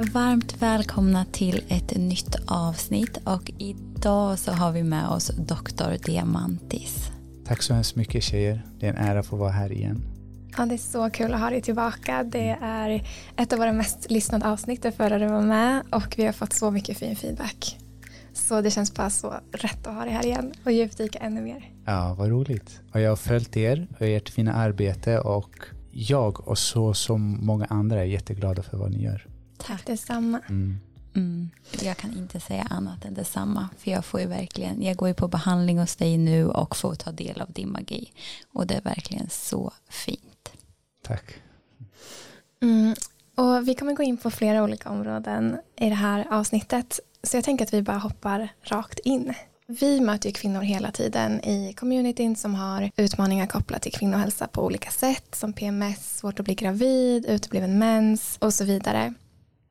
Varmt välkomna till ett nytt avsnitt och idag så har vi med oss Dr. Diamantis. Tack så hemskt mycket tjejer. Det är en ära att få vara här igen. Ja, det är så kul att ha dig tillbaka. Det är ett av våra mest lyssnade avsnitt där förra du var med och vi har fått så mycket fin feedback. Så det känns bara så rätt att ha dig här igen och djupdyka ännu mer. Ja, vad roligt. Och jag har följt er och ert fina arbete och jag och så som många andra är jätteglada för vad ni gör. Tack detsamma. Mm. Mm, jag kan inte säga annat än detsamma. För jag får ju verkligen, jag går ju på behandling hos dig nu och får ta del av din magi. Och det är verkligen så fint. Tack. Mm, och vi kommer gå in på flera olika områden i det här avsnittet. Så jag tänker att vi bara hoppar rakt in. Vi möter ju kvinnor hela tiden i communityn som har utmaningar kopplat till kvinnohälsa på olika sätt som PMS, svårt att bli gravid, utebliven mens och så vidare.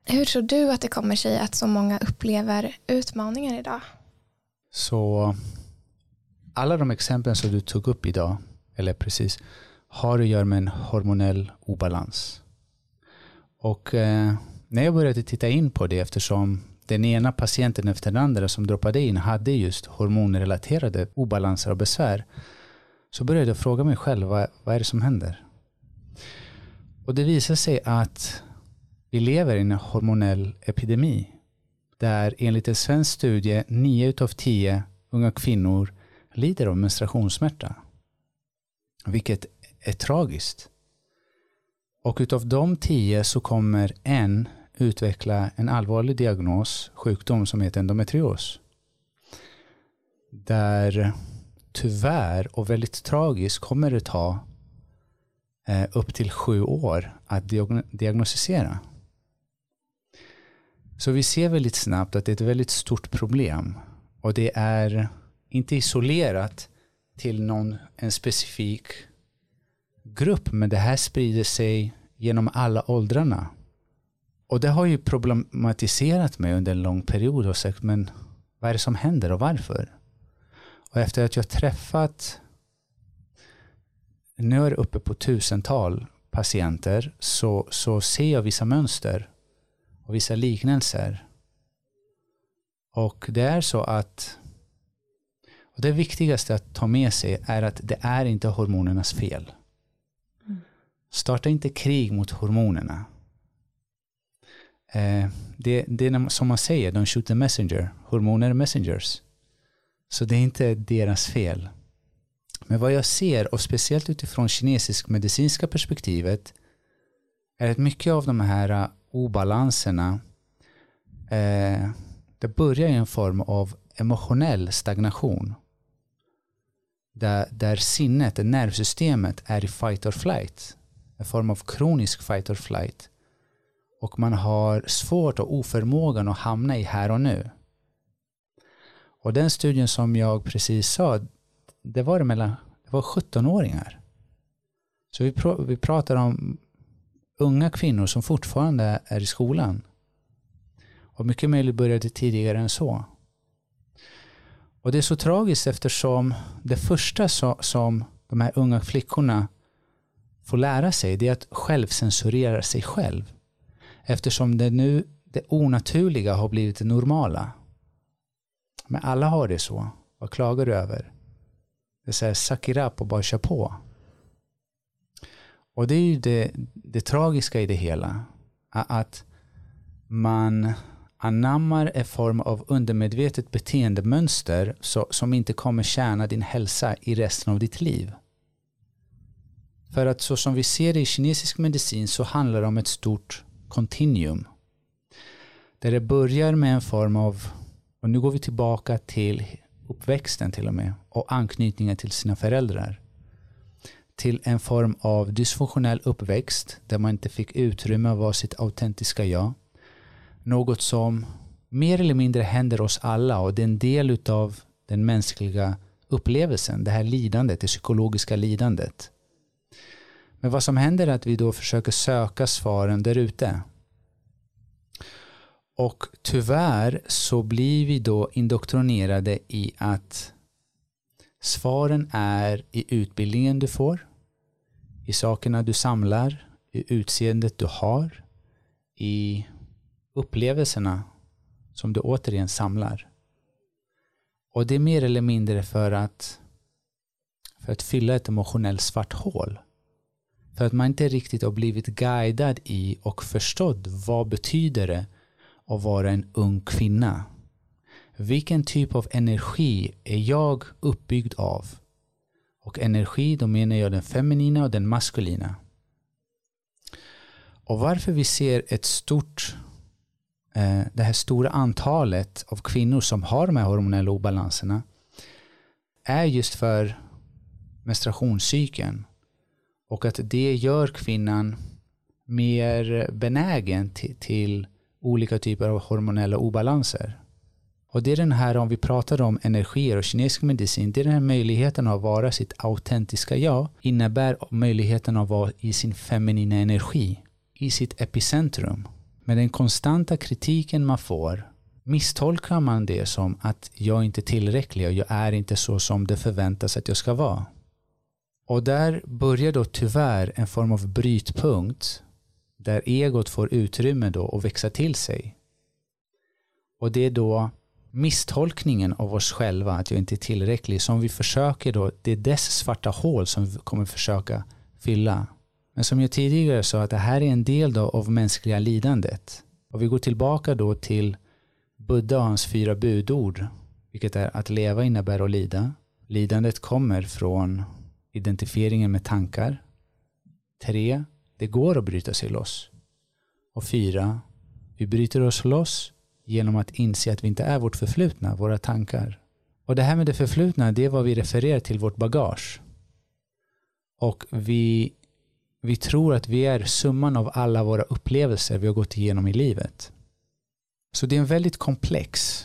Hur tror du att det kommer sig att så många upplever utmaningar idag? Så alla de exempel som du tog upp idag, eller precis, har att göra med en hormonell obalans. Och eh, när jag började titta in på det eftersom den ena patienten efter den andra som droppade in hade just hormonrelaterade obalanser och besvär så började jag fråga mig själv vad, vad är det som händer? Och det visar sig att vi lever i en hormonell epidemi där enligt en svensk studie 9 av 10 unga kvinnor lider av menstruationssmärta. Vilket är tragiskt. Och utav de 10 så kommer en utveckla en allvarlig diagnos, sjukdom som heter endometrios. Där tyvärr och väldigt tragiskt kommer det ta eh, upp till sju år att diagnostisera. Så vi ser väldigt snabbt att det är ett väldigt stort problem och det är inte isolerat till någon, en specifik grupp men det här sprider sig genom alla åldrarna. Och det har ju problematiserat mig under en lång period och sagt men vad är det som händer och varför? Och efter att jag träffat nu är det uppe på tusental patienter så, så ser jag vissa mönster och vissa liknelser. Och det är så att och det viktigaste att ta med sig är att det är inte hormonernas fel. Starta inte krig mot hormonerna. Eh, det, det är som man säger, de shoot the messenger. Hormoner är messengers. Så det är inte deras fel. Men vad jag ser, och speciellt utifrån kinesisk medicinska perspektivet, är att mycket av de här obalanserna, eh, det börjar i en form av emotionell stagnation. Där, där sinnet, nervsystemet är i fight or flight. En form av kronisk fight or flight. Och man har svårt och oförmågan att hamna i här och nu. Och den studien som jag precis sa, det var, det mellan, det var 17-åringar. Så vi, pr vi pratar om unga kvinnor som fortfarande är i skolan. Och mycket möjligt började tidigare än så. Och det är så tragiskt eftersom det första som de här unga flickorna får lära sig det är att självcensurera sig själv. Eftersom det nu det onaturliga har blivit det normala. Men alla har det så. Vad klagar du över? Det är så här, suck it up och bara kör på. Och det är ju det, det tragiska i det hela. Att man anammar en form av undermedvetet beteendemönster så, som inte kommer tjäna din hälsa i resten av ditt liv. För att så som vi ser det i kinesisk medicin så handlar det om ett stort kontinuum. Där det börjar med en form av, och nu går vi tillbaka till uppväxten till och med, och anknytningen till sina föräldrar till en form av dysfunktionell uppväxt där man inte fick utrymme att vara sitt autentiska jag. Något som mer eller mindre händer oss alla och det är en del av den mänskliga upplevelsen, det här lidandet, det psykologiska lidandet. Men vad som händer är att vi då försöker söka svaren där ute. Och tyvärr så blir vi då indoktrinerade i att svaren är i utbildningen du får, i sakerna du samlar, i utseendet du har, i upplevelserna som du återigen samlar. Och det är mer eller mindre för att, för att fylla ett emotionellt svart hål. För att man inte riktigt har blivit guidad i och förstått vad betyder det att vara en ung kvinna. Vilken typ av energi är jag uppbyggd av? Och energi, då menar jag den feminina och den maskulina. Och varför vi ser ett stort eh, det här stora antalet av kvinnor som har de här hormonella obalanserna är just för menstruationscykeln och att det gör kvinnan mer benägen till, till olika typer av hormonella obalanser. Och det är den här, om vi pratar om energier och kinesisk medicin, det är den här möjligheten att vara sitt autentiska jag, innebär möjligheten att vara i sin feminina energi, i sitt epicentrum. Med den konstanta kritiken man får misstolkar man det som att jag inte är tillräcklig och jag är inte så som det förväntas att jag ska vara. Och där börjar då tyvärr en form av brytpunkt där egot får utrymme då och växa till sig. Och det är då misstolkningen av oss själva, att jag inte är tillräcklig, som vi försöker då, det är dess svarta hål som vi kommer försöka fylla. Men som jag tidigare sa, att det här är en del då av mänskliga lidandet. Och vi går tillbaka då till Buddha och hans fyra budord, vilket är att leva innebär att lida. Lidandet kommer från identifieringen med tankar. Tre, det går att bryta sig loss. Och fyra, vi bryter oss loss genom att inse att vi inte är vårt förflutna, våra tankar. Och det här med det förflutna, det är vad vi refererar till vårt bagage. Och vi, vi tror att vi är summan av alla våra upplevelser vi har gått igenom i livet. Så det är en väldigt komplex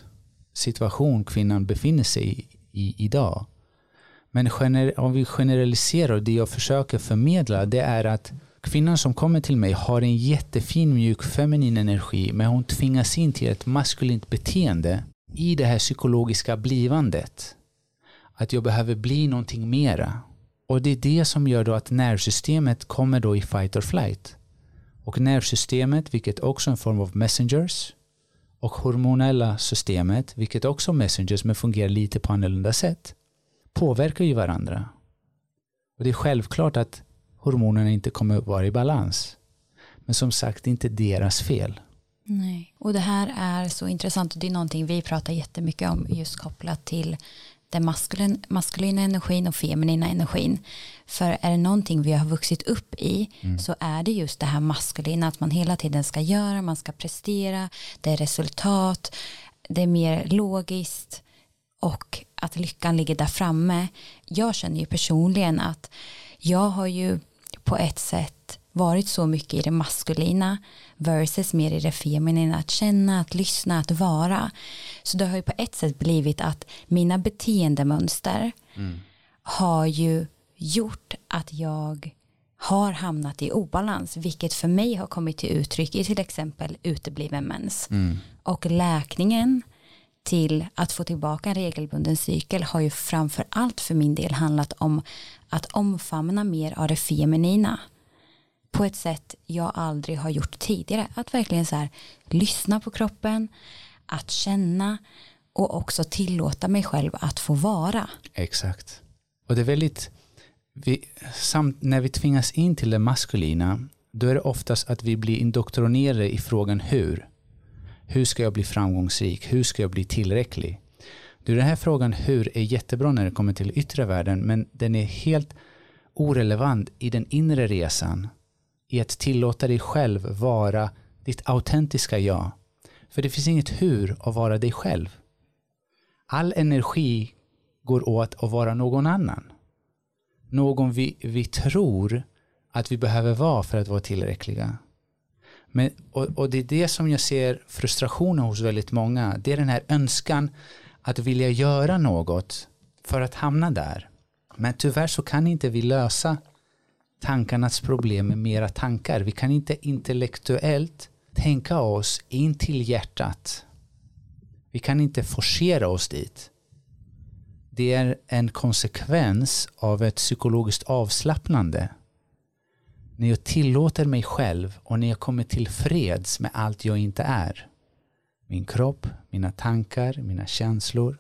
situation kvinnan befinner sig i, i idag. Men om vi generaliserar, det jag försöker förmedla, det är att kvinnan som kommer till mig har en jättefin mjuk feminin energi men hon tvingas in till ett maskulint beteende i det här psykologiska blivandet. Att jag behöver bli någonting mera. Och det är det som gör då att nervsystemet kommer då i fight or flight. Och nervsystemet, vilket också är en form av messengers, och hormonella systemet, vilket också är messengers men fungerar lite på annorlunda sätt, påverkar ju varandra. Och det är självklart att hormonerna inte kommer att vara i balans. Men som sagt, det är inte deras fel. Nej, och det här är så intressant och det är någonting vi pratar jättemycket om just kopplat till den maskulin, maskulina energin och feminina energin. För är det någonting vi har vuxit upp i mm. så är det just det här maskulina att man hela tiden ska göra, man ska prestera, det är resultat, det är mer logiskt och att lyckan ligger där framme. Jag känner ju personligen att jag har ju på ett sätt varit så mycket i det maskulina versus mer i det feminina, att känna, att lyssna, att vara. Så det har ju på ett sätt blivit att mina beteendemönster mm. har ju gjort att jag har hamnat i obalans, vilket för mig har kommit till uttryck i till exempel utebliven mens. Mm. Och läkningen till att få tillbaka en regelbunden cykel har ju framför allt för min del handlat om att omfamna mer av det feminina på ett sätt jag aldrig har gjort tidigare. Att verkligen så här lyssna på kroppen, att känna och också tillåta mig själv att få vara. Exakt. Och det är väldigt, vi, samt, när vi tvingas in till det maskulina, då är det oftast att vi blir indoktrinerade i frågan hur. Hur ska jag bli framgångsrik? Hur ska jag bli tillräcklig? Du, den här frågan hur är jättebra när det kommer till yttre världen men den är helt orelevant i den inre resan. I att tillåta dig själv vara ditt autentiska jag. För det finns inget hur att vara dig själv. All energi går åt att vara någon annan. Någon vi, vi tror att vi behöver vara för att vara tillräckliga. Men, och, och, det är det som jag ser frustrationen hos väldigt många. Det är den här önskan att vilja göra något för att hamna där. Men tyvärr så kan inte vi lösa tankarnas problem med mera tankar. Vi kan inte intellektuellt tänka oss in till hjärtat. Vi kan inte forcera oss dit. Det är en konsekvens av ett psykologiskt avslappnande när jag tillåter mig själv och när jag kommer till freds med allt jag inte är. Min kropp, mina tankar, mina känslor,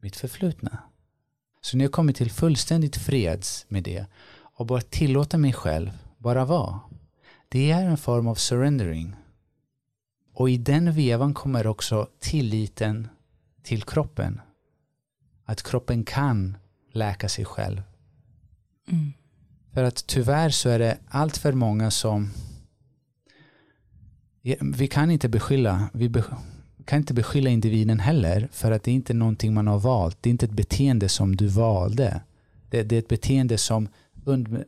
mitt förflutna. Så när jag kommer till fullständigt freds med det och bara tillåter mig själv bara vara. Det är en form av surrendering. Och i den vevan kommer också tilliten till kroppen. Att kroppen kan läka sig själv. Mm. För att tyvärr så är det allt för många som vi kan inte beskylla vi kan inte beskylla individen heller för att det är inte någonting man har valt. Det är inte ett beteende som du valde. Det, det är ett beteende som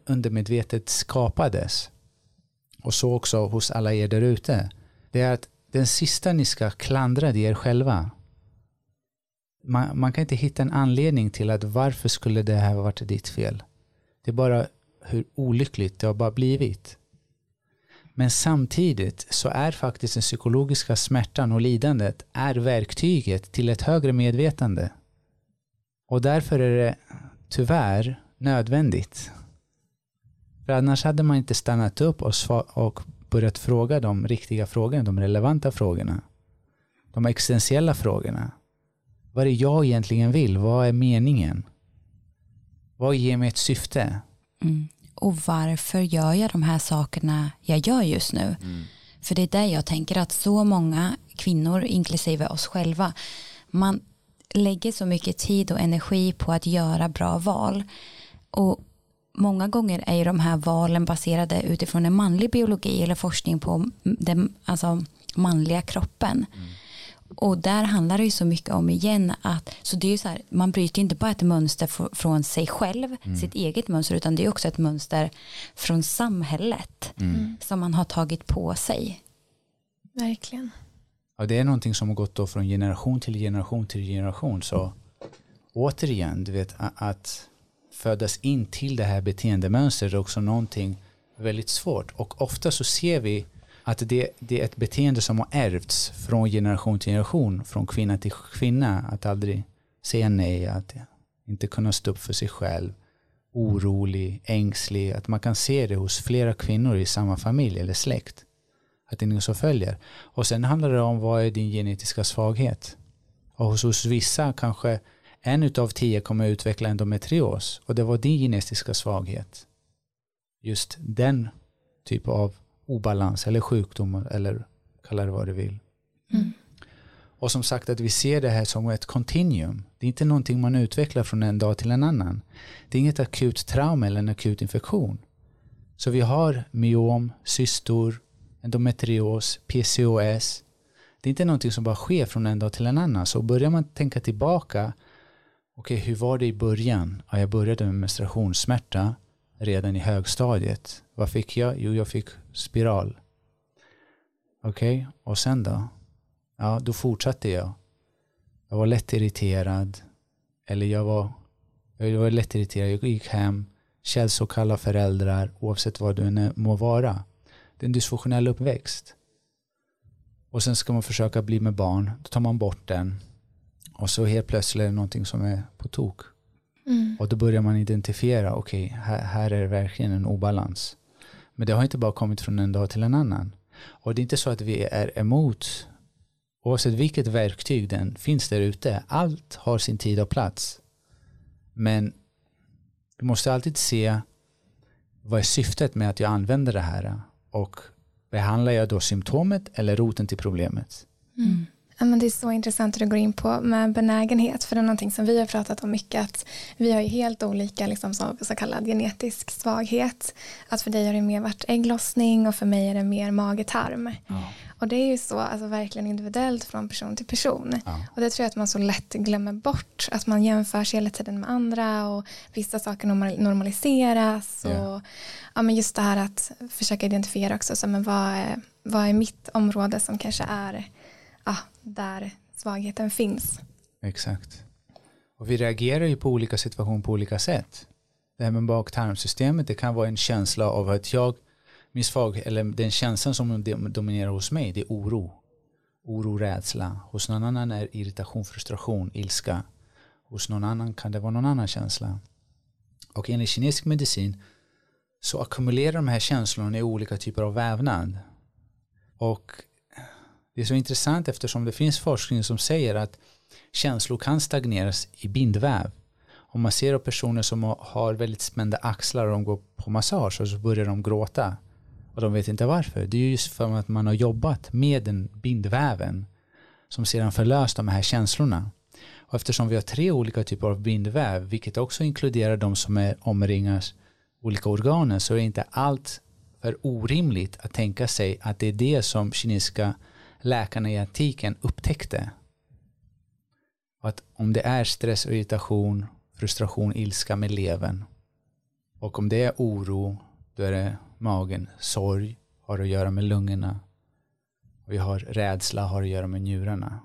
undermedvetet skapades. Och så också hos alla er där ute. Det är att den sista ni ska klandra det är er själva. Man, man, kan inte hitta en anledning till att varför skulle det här varit ditt fel. Det är bara hur olyckligt det har bara blivit. Men samtidigt så är faktiskt den psykologiska smärtan och lidandet är verktyget till ett högre medvetande. Och därför är det tyvärr nödvändigt. För annars hade man inte stannat upp och, och börjat fråga de riktiga frågorna, de relevanta frågorna. De existentiella frågorna. Vad är det jag egentligen vill? Vad är meningen? Vad ger mig ett syfte? Mm och varför gör jag de här sakerna jag gör just nu? Mm. För det är där jag tänker att så många kvinnor, inklusive oss själva, man lägger så mycket tid och energi på att göra bra val. Och många gånger är ju de här valen baserade utifrån en manlig biologi eller forskning på den alltså, manliga kroppen. Mm. Och där handlar det ju så mycket om igen att så det är ju så här, man bryter inte bara ett mönster från sig själv, mm. sitt eget mönster, utan det är också ett mönster från samhället mm. som man har tagit på sig. Verkligen. Ja, det är någonting som har gått då från generation till generation till generation. Så återigen, du vet att födas in till det här beteendemönstret är också någonting väldigt svårt. Och ofta så ser vi att det, det är ett beteende som har ärvts från generation till generation, från kvinna till kvinna, att aldrig säga nej, att inte kunna stå upp för sig själv, orolig, ängslig, att man kan se det hos flera kvinnor i samma familj eller släkt. Att det är något som följer. Och sen handlar det om vad är din genetiska svaghet. Och hos, hos vissa kanske en utav tio kommer utveckla endometrios och det var din genetiska svaghet. Just den typ av obalans eller sjukdom eller kalla det vad du vill. Mm. Och som sagt att vi ser det här som ett continuum. Det är inte någonting man utvecklar från en dag till en annan. Det är inget akut trauma eller en akut infektion. Så vi har myom, cystor, endometrios, PCOS. Det är inte någonting som bara sker från en dag till en annan. Så börjar man tänka tillbaka, okej okay, hur var det i början? Ja, jag började med menstruationssmärta redan i högstadiet. Vad fick jag? Jo, jag fick spiral. Okej, okay. och sen då? Ja, då fortsatte jag. Jag var lätt irriterad. Eller jag var, jag var lätt irriterad. Jag gick hem, källsokalla föräldrar, oavsett vad du än må vara. Det är en dysfunktionell uppväxt. Och sen ska man försöka bli med barn. Då tar man bort den. Och så helt plötsligt är det någonting som är på tok. Mm. Och då börjar man identifiera, okej, okay, här, här är det verkligen en obalans. Men det har inte bara kommit från en dag till en annan. Och det är inte så att vi är emot, oavsett vilket verktyg den finns där ute, allt har sin tid och plats. Men du måste alltid se vad är syftet med att jag använder det här och behandlar jag då symptomet eller roten till problemet. Mm. Ja, men det är så intressant att du går in på med benägenhet för det är någonting som vi har pratat om mycket att vi har ju helt olika liksom, så, så kallad genetisk svaghet att för dig har det mer varit ägglossning och för mig är det mer mage-tarm ja. och det är ju så alltså, verkligen individuellt från person till person ja. och det tror jag att man så lätt glömmer bort att man jämför sig hela tiden med andra och vissa saker normaliseras och ja, men just det här att försöka identifiera också så, men vad, är, vad är mitt område som kanske är ah, där svagheten finns. Exakt. Och vi reagerar ju på olika situationer på olika sätt. Det här med baktarmsystemet, det kan vara en känsla av att jag, min svag, eller den känslan som dominerar hos mig, det är oro. Oro, rädsla. Hos någon annan är irritation, frustration, ilska. Hos någon annan kan det vara någon annan känsla. Och enligt kinesisk medicin så ackumulerar de här känslorna i olika typer av vävnad. Och det är så intressant eftersom det finns forskning som säger att känslor kan stagneras i bindväv. Om man ser personer som har väldigt spända axlar och de går på massage och så börjar de gråta och de vet inte varför. Det är just för att man har jobbat med den bindväven som sedan förlöst de här känslorna. Och eftersom vi har tre olika typer av bindväv, vilket också inkluderar de som är omringas olika organen, så är inte allt för orimligt att tänka sig att det är det som kinesiska läkarna i antiken upptäckte. Att om det är stress och irritation, frustration, ilska med levern och om det är oro, då är det magen. Sorg har att göra med lungorna. Och vi har rädsla har att göra med njurarna.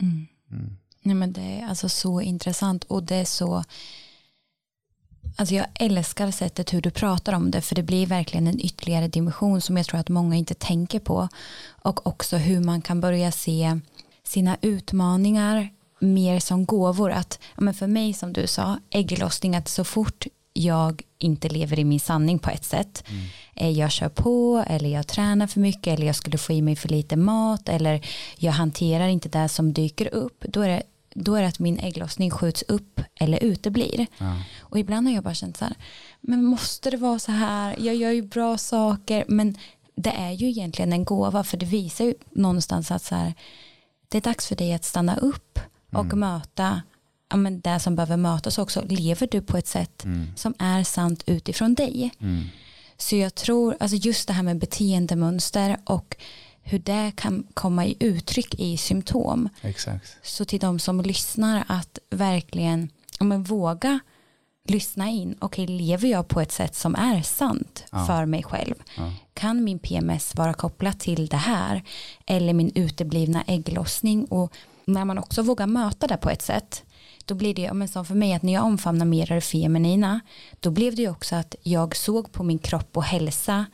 Mm. Mm. Nej, men det är alltså så intressant och det är så Alltså jag älskar sättet hur du pratar om det för det blir verkligen en ytterligare dimension som jag tror att många inte tänker på och också hur man kan börja se sina utmaningar mer som gåvor att men för mig som du sa ägglossning att så fort jag inte lever i min sanning på ett sätt. Mm. Eh, jag kör på eller jag tränar för mycket eller jag skulle få i mig för lite mat eller jag hanterar inte det som dyker upp. Då är det, då är det att min ägglossning skjuts upp eller uteblir. Ja. Och ibland har jag bara känt så här, men måste det vara så här, jag gör ju bra saker, men det är ju egentligen en gåva för det visar ju någonstans att så här, det är dags för dig att stanna upp och mm. möta ja, men det som behöver mötas också, lever du på ett sätt mm. som är sant utifrån dig? Mm. Så jag tror, alltså just det här med beteendemönster och hur det kan komma i uttryck i symptom. Exakt. Så till de som lyssnar att verkligen ja, men våga lyssna in, okej okay, lever jag på ett sätt som är sant ja. för mig själv? Ja. Kan min PMS vara kopplat till det här? Eller min uteblivna ägglossning? Och när man också vågar möta det på ett sätt då blir det, men som för mig att när jag omfamnar mer det feminina då blev det ju också att jag såg på min kropp och hälsa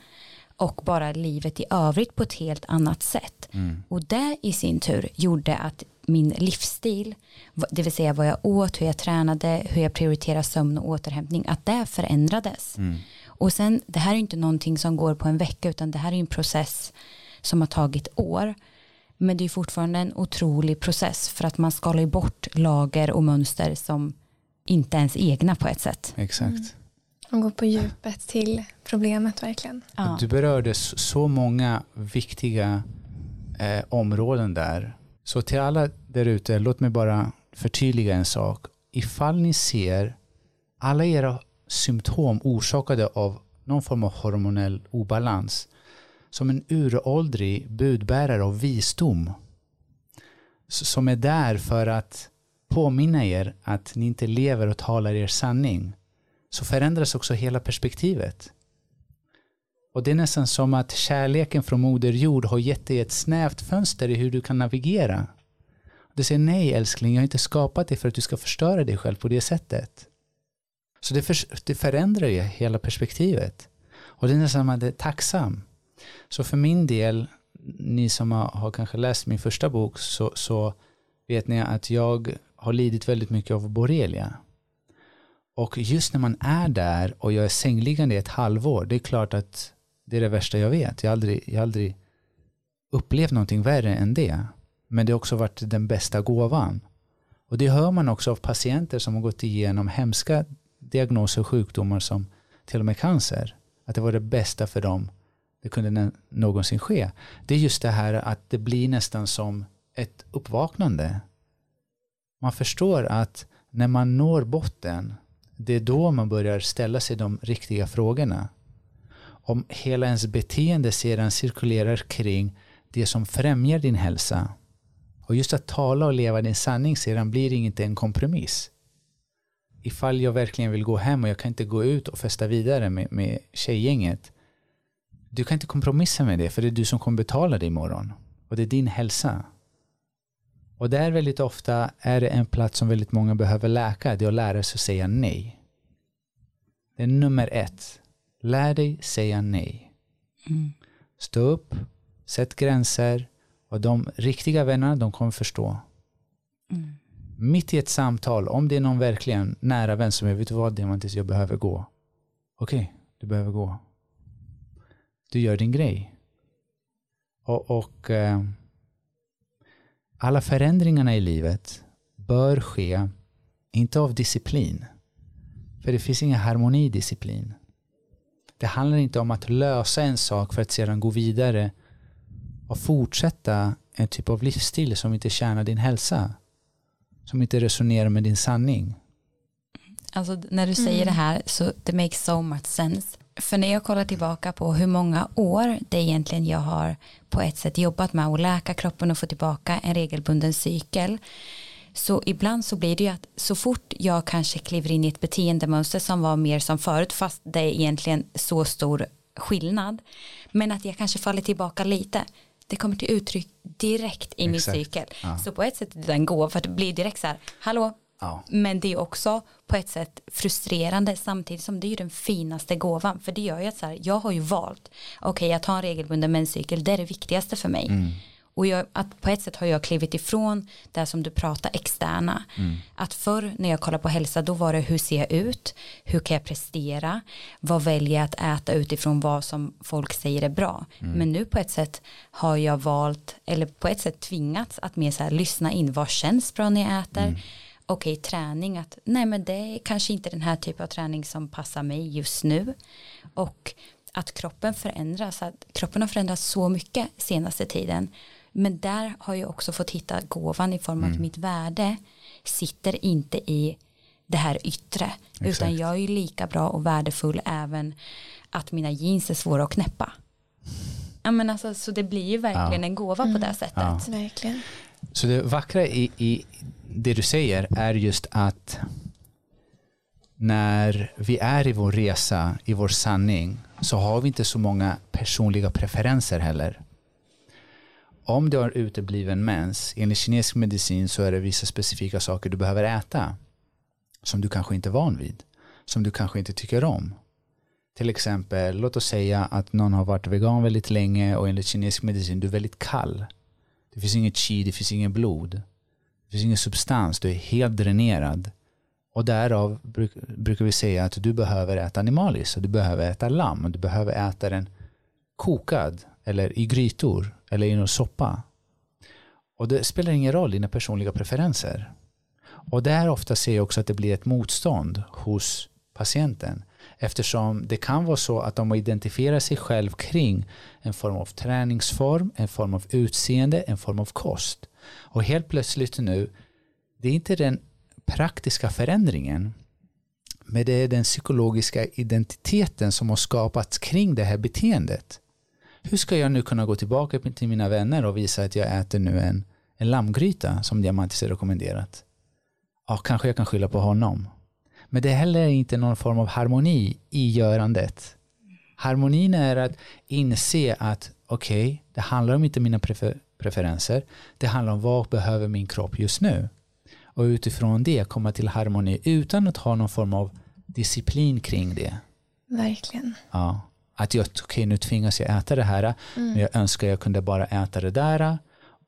och bara livet i övrigt på ett helt annat sätt. Mm. Och det i sin tur gjorde att min livsstil, det vill säga vad jag åt, hur jag tränade, hur jag prioriterar sömn och återhämtning, att det förändrades. Mm. Och sen, det här är inte någonting som går på en vecka, utan det här är en process som har tagit år. Men det är fortfarande en otrolig process för att man skalar bort lager och mönster som inte ens egna på ett sätt. Exakt. Mm. Man går på djupet till problemet verkligen. Ja. Du berörde så många viktiga eh, områden där. Så till alla där ute, låt mig bara förtydliga en sak. Ifall ni ser alla era symptom orsakade av någon form av hormonell obalans som en uråldrig budbärare av visdom som är där för att påminna er att ni inte lever och talar er sanning så förändras också hela perspektivet. Och det är nästan som att kärleken från Moder Jord har gett dig ett snävt fönster i hur du kan navigera. Du säger nej älskling, jag har inte skapat dig för att du ska förstöra dig själv på det sättet. Så det, för, det förändrar ju hela perspektivet. Och det är nästan som att det är tacksam. Så för min del, ni som har, har kanske läst min första bok, så, så vet ni att jag har lidit väldigt mycket av borrelia. Och just när man är där och jag är sängliggande i ett halvår, det är klart att det är det värsta jag vet. Jag har aldrig, jag har aldrig upplevt någonting värre än det. Men det har också varit den bästa gåvan. Och det hör man också av patienter som har gått igenom hemska diagnoser och sjukdomar som till och med cancer. Att det var det bästa för dem det kunde någonsin ske. Det är just det här att det blir nästan som ett uppvaknande. Man förstår att när man når botten, det är då man börjar ställa sig de riktiga frågorna. Om hela ens beteende sedan cirkulerar kring det som främjar din hälsa. Och just att tala och leva din sanning sedan blir inte en kompromiss. Ifall jag verkligen vill gå hem och jag kan inte gå ut och festa vidare med, med tjejgänget du kan inte kompromissa med det för det är du som kommer betala det imorgon. Och det är din hälsa. Och där väldigt ofta är det en plats som väldigt många behöver läka. Det är att lära sig att säga nej. Det är nummer ett. Lär dig säga nej. Mm. Stå upp, sätt gränser och de riktiga vännerna de kommer förstå. Mm. Mitt i ett samtal, om det är någon verkligen nära vän som jag vet vad Diamantis jag behöver gå. Okej, okay, Du behöver gå. Du gör din grej. Och, och eh, alla förändringarna i livet bör ske, inte av disciplin. För det finns ingen harmoni i disciplin. Det handlar inte om att lösa en sak för att sedan gå vidare och fortsätta en typ av livsstil som inte tjänar din hälsa. Som inte resonerar med din sanning. Alltså när du säger mm. det här så det makes so much sense. För när jag kollar tillbaka på hur många år det egentligen jag har på ett sätt jobbat med att läka kroppen och få tillbaka en regelbunden cykel. Så ibland så blir det ju att så fort jag kanske kliver in i ett beteendemönster som var mer som förut fast det är egentligen så stor skillnad men att jag kanske faller tillbaka lite det kommer till uttryck direkt i min cykel. Ja. Så på ett sätt är det en gåva för att det blir direkt så här, hallå, ja. men det är också på ett sätt frustrerande samtidigt som det är ju den finaste gåvan för det gör ju att så här, jag har ju valt, okej okay, jag tar en regelbunden menscykel, det är det viktigaste för mig. Mm. Och jag, att på ett sätt har jag klivit ifrån det som du pratar externa. Mm. Att förr när jag kollar på hälsa då var det hur ser jag ut, hur kan jag prestera, vad väljer jag att äta utifrån vad som folk säger är bra. Mm. Men nu på ett sätt har jag valt, eller på ett sätt tvingats att mer så här lyssna in vad känns bra när jag äter. Okej, träning, att nej men det är kanske inte den här typen av träning som passar mig just nu. Och att kroppen förändras, att kroppen har förändrats så mycket senaste tiden men där har jag också fått hitta gåvan i form av mm. att mitt värde sitter inte i det här yttre. Exakt. Utan jag är ju lika bra och värdefull även att mina jeans är svåra att knäppa. Ja, men alltså, så det blir ju verkligen ja. en gåva mm. på det mm. sättet. Ja. Verkligen. Så det vackra i, i det du säger är just att när vi är i vår resa, i vår sanning, så har vi inte så många personliga preferenser heller om du har utebliven mens, enligt kinesisk medicin så är det vissa specifika saker du behöver äta som du kanske inte är van vid, som du kanske inte tycker om. Till exempel, låt oss säga att någon har varit vegan väldigt länge och enligt kinesisk medicin du är väldigt kall. Det finns inget chi, det finns inget blod. Det finns ingen substans, du är helt dränerad. Och därav brukar vi säga att du behöver äta animaliskt, du behöver äta lamm, du behöver äta den kokad eller i grytor eller i någon soppa. Och det spelar ingen roll dina personliga preferenser. Och där ofta ser jag också att det blir ett motstånd hos patienten eftersom det kan vara så att de identifierar sig själv kring en form av träningsform, en form av utseende, en form av kost. Och helt plötsligt nu, det är inte den praktiska förändringen men det är den psykologiska identiteten som har skapats kring det här beteendet hur ska jag nu kunna gå tillbaka till mina vänner och visa att jag äter nu en, en lammgryta som Diamantis har rekommenderat? Ja, kanske jag kan skylla på honom. Men det är heller inte någon form av harmoni i görandet. Harmonin är att inse att okej, okay, det handlar om inte mina prefer preferenser. Det handlar om vad behöver min kropp just nu. Och utifrån det komma till harmoni utan att ha någon form av disciplin kring det. Verkligen. Ja att jag, okay, nu tvingas jag äta det här, mm. men jag önskar jag kunde bara äta det där.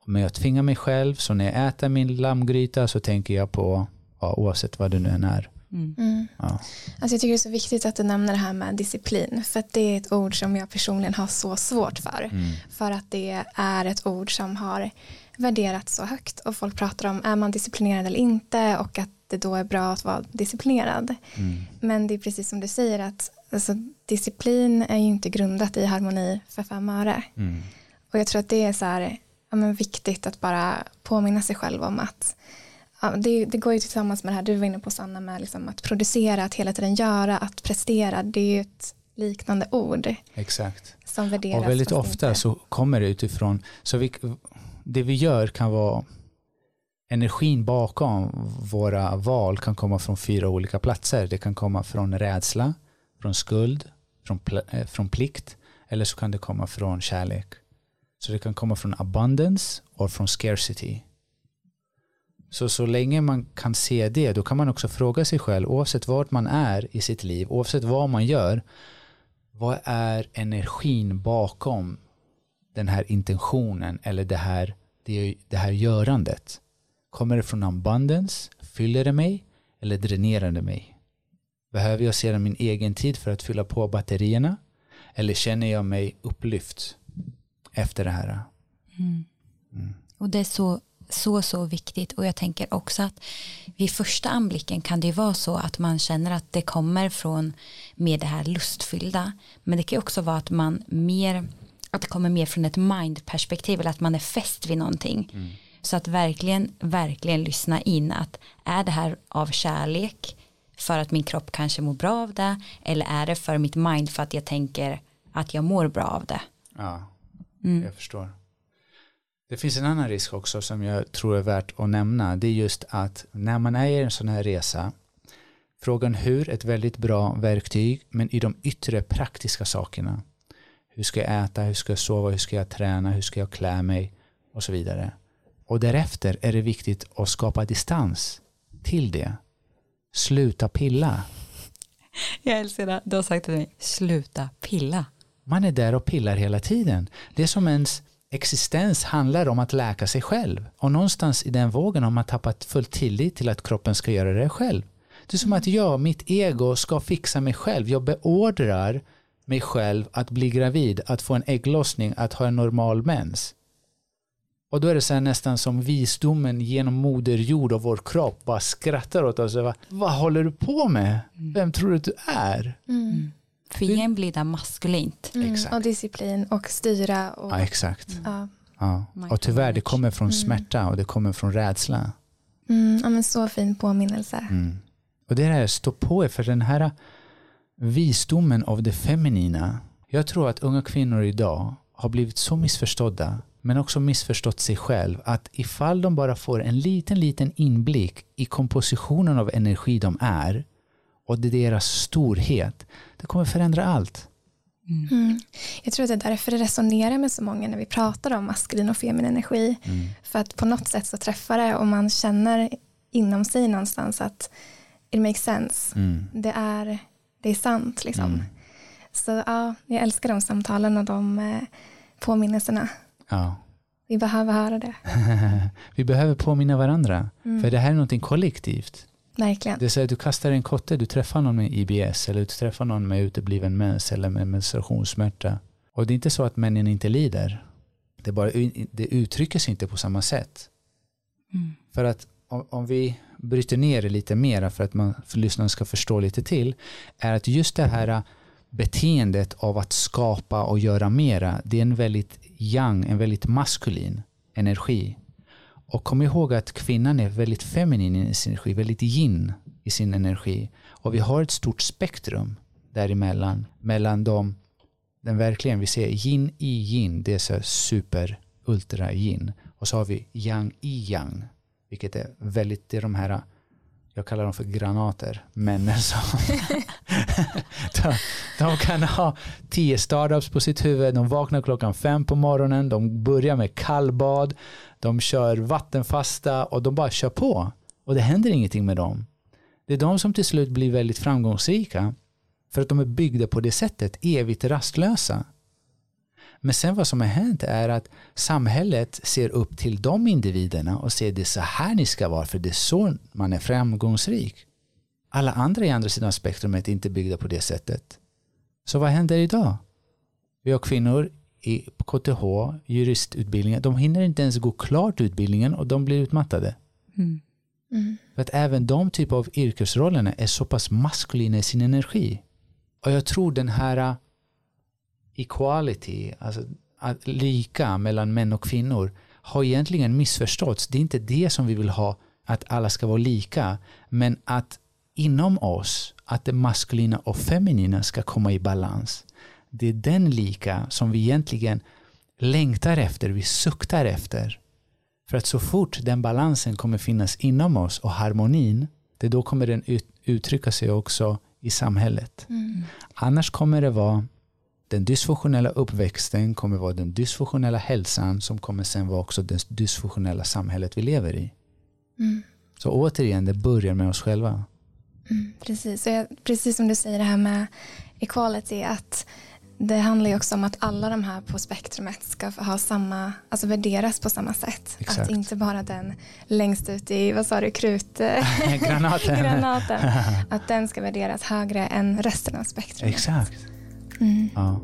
Men jag tvingar mig själv, så när jag äter min lammgryta så tänker jag på, ja, oavsett vad det nu än är. Mm. mm. Ja. Alltså jag tycker det är så viktigt att du nämner det här med disciplin, för att det är ett ord som jag personligen har så svårt för. Mm. För att det är ett ord som har värderats så högt och folk pratar om är man disciplinerad eller inte och att det då är bra att vara disciplinerad. Mm. Men det är precis som du säger att alltså, disciplin är ju inte grundat i harmoni för fem öre. Mm. Och jag tror att det är så här, ja, men viktigt att bara påminna sig själv om att ja, det, det, går ju tillsammans med det här du var inne på Sanna med liksom att producera, att hela tiden göra, att prestera. Det är ju ett liknande ord. Exakt. Som värderas. Och väldigt ofta inte. så kommer det utifrån, så vi, det vi gör kan vara energin bakom våra val kan komma från fyra olika platser. Det kan komma från rädsla, från skuld, från, eh, från plikt eller så kan det komma från kärlek. Så det kan komma från abundance och från scarcity. Så så länge man kan se det, då kan man också fråga sig själv, oavsett vart man är i sitt liv, oavsett vad man gör, vad är energin bakom den här intentionen eller det här, det, det här görandet? Kommer det från abundance? Fyller det mig? Eller dränerar det mig? Behöver jag sedan min egen tid för att fylla på batterierna? Eller känner jag mig upplyft efter det här? Mm. Och det är så, så, så viktigt. Och jag tänker också att vid första anblicken kan det ju vara så att man känner att det kommer från med det här lustfyllda. Men det kan ju också vara att man mer, att det kommer mer från ett mindperspektiv eller att man är fäst vid någonting. Mm. Så att verkligen, verkligen lyssna in att är det här av kärlek för att min kropp kanske mår bra av det eller är det för mitt mind för att jag tänker att jag mår bra av det. Ja, Mm. jag förstår. Det finns en annan risk också som jag tror är värt att nämna. Det är just att när man är i en sån här resa, frågan hur ett väldigt bra verktyg, men i de yttre praktiska sakerna. Hur ska jag äta, hur ska jag sova, hur ska jag träna, hur ska jag klä mig och så vidare. Och därefter är det viktigt att skapa distans till det. Sluta pilla. Jag älskar det. Du har sagt till mig, sluta pilla. Man är där och pillar hela tiden. Det är som ens existens handlar om att läka sig själv. Och någonstans i den vågen har man tappat full tillit till att kroppen ska göra det själv. Det är som att jag, mitt ego, ska fixa mig själv. Jag beordrar mig själv att bli gravid, att få en ägglossning, att ha en normal mens. Och då är det så nästan som visdomen genom moder jord och vår kropp bara skrattar åt oss. Vad, vad håller du på med? Vem tror du att du är? Mm. För igen blir det maskulint. Mm. Och disciplin och styra. Och, Ja, exakt. ja. Ja. Och tyvärr, det kommer från smärta och det kommer från rädsla. Mm, ja, men så fin påminnelse. Mm. Och det är stå på er för den här visdomen av det feminina. Jag tror att unga kvinnor idag har blivit så missförstådda men också missförstått sig själv att ifall de bara får en liten, liten inblick i kompositionen av energi de är och deras storhet, det kommer förändra allt. Mm. Jag tror att det är därför det resonerar med så många när vi pratar om maskulin och feminin energi. För att på något sätt så träffar det och man känner inom sig någonstans att it makes sense. Mm. Det, är, det är sant liksom. Mm. Så ja, jag älskar de samtalen och de eh, påminnelserna. Ja. Vi behöver höra det. Vi behöver påminna varandra, för det här är någonting kollektivt. Verkligen. Det så att du kastar en kotte, du träffar någon med IBS eller du träffar någon med utebliven mens eller med menstruationssmärta. Och det är inte så att männen inte lider. Det, bara, det uttrycker sig inte på samma sätt. För att om, om vi bryter ner det lite mer för att man, för lyssnaren ska förstå lite till, är att just det här beteendet av att skapa och göra mera, det är en väldigt yang, en väldigt maskulin energi. Och kom ihåg att kvinnan är väldigt feminin i sin energi, väldigt yin i sin energi. Och vi har ett stort spektrum däremellan, mellan dem, den verkligen, vi ser yin i yin, det är så super ultra yin. Och så har vi yang i yang, vilket är väldigt, det är de här, jag kallar dem för granater, männen som de, de kan ha tio startups på sitt huvud, de vaknar klockan fem på morgonen, de börjar med kallbad, de kör vattenfasta och de bara kör på. Och det händer ingenting med dem. Det är de som till slut blir väldigt framgångsrika för att de är byggda på det sättet, evigt rastlösa. Men sen vad som har hänt är att samhället ser upp till de individerna och säger det är så här ni ska vara för det är så man är framgångsrik. Alla andra i andra sidan spektrumet är inte byggda på det sättet. Så vad händer idag? Vi har kvinnor i KTH, juristutbildningen, de hinner inte ens gå klart utbildningen och de blir utmattade. Mm. Mm. För att även de typ av yrkesrollerna är så pass maskulina i sin energi. Och jag tror den här equality, alltså att lika mellan män och kvinnor, har egentligen missförståtts. Det är inte det som vi vill ha, att alla ska vara lika, men att inom oss, att det maskulina och feminina ska komma i balans. Det är den lika som vi egentligen längtar efter, vi suktar efter. För att så fort den balansen kommer finnas inom oss och harmonin, det då kommer den ut, uttrycka sig också i samhället. Mm. Annars kommer det vara den dysfunktionella uppväxten kommer vara den dysfunktionella hälsan som kommer sen vara också det dysfunktionella samhället vi lever i. Mm. Så återigen, det börjar med oss själva. Mm. Precis. Jag, precis som du säger det här med equality, att det handlar ju också om att alla de här på spektrumet ska ha samma, alltså värderas på samma sätt. Exakt. Att inte bara den längst ut i, vad sa du, krut... Granaten. granaten. Att den ska värderas högre än resten av spektrumet. Exakt. Mm. Ja.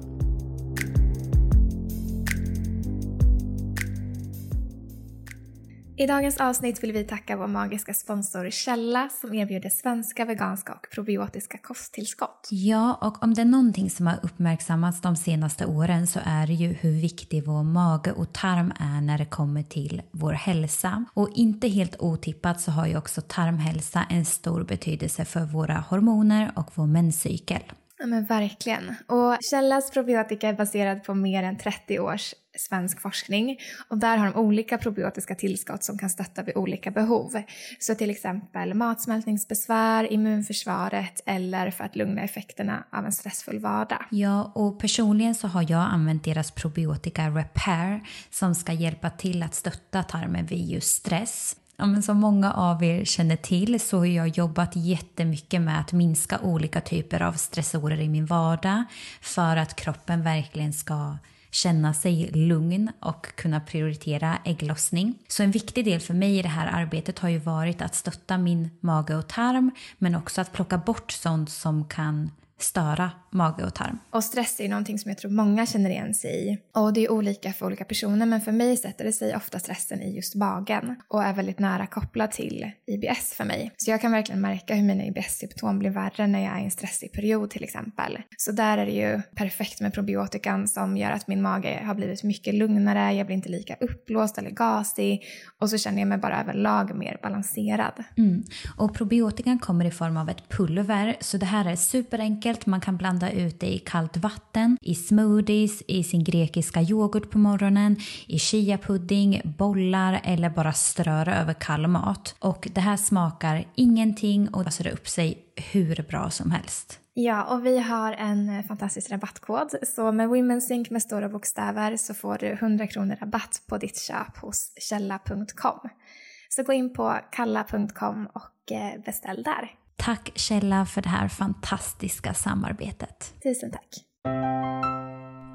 I dagens avsnitt vill vi tacka vår magiska sponsor Källa som erbjuder svenska, veganska och probiotiska kosttillskott. Ja, och om det är någonting som har uppmärksammats de senaste åren så är det ju hur viktig vår mage och tarm är när det kommer till vår hälsa. Och inte helt otippat så har ju också tarmhälsa en stor betydelse för våra hormoner och vår menscykel. Ja men verkligen. Och Källas probiotika är baserad på mer än 30 års svensk forskning och där har de olika probiotiska tillskott som kan stötta vid olika behov. Så till exempel matsmältningsbesvär, immunförsvaret eller för att lugna effekterna av en stressfull vardag. Ja, och personligen så har jag använt deras probiotika Repair som ska hjälpa till att stötta tarmen vid just stress. Ja, men som många av er känner till så har jag jobbat jättemycket med att minska olika typer av stressorer i min vardag för att kroppen verkligen ska känna sig lugn och kunna prioritera ägglossning. Så en viktig del för mig i det här arbetet har ju varit att stötta min mage och tarm men också att plocka bort sånt som kan störa mage och tarm. Och stress är någonting som jag tror många känner igen sig i. Och det är olika för olika personer men för mig sätter det sig ofta stressen i just magen och är väldigt nära kopplad till IBS för mig. Så jag kan verkligen märka hur mina IBS-symptom blir värre när jag är i en stressig period till exempel. Så där är det ju perfekt med probiotikan som gör att min mage har blivit mycket lugnare, jag blir inte lika uppblåst eller gasig och så känner jag mig bara överlag mer balanserad. Mm. Och probiotikan kommer i form av ett pulver så det här är superenkelt, man kan blanda blanda ut det i kallt vatten, i smoothies, i sin grekiska yoghurt på morgonen, i chiapudding, bollar eller bara ströra över kall mat. Och det här smakar ingenting och löser upp sig hur bra som helst. Ja, och vi har en eh, fantastisk rabattkod. Så med WomenSync med stora bokstäver så får du 100 kronor rabatt på ditt köp hos källa.com. Så gå in på kalla.com och eh, beställ där. Tack Källa för det här fantastiska samarbetet. Tusen tack.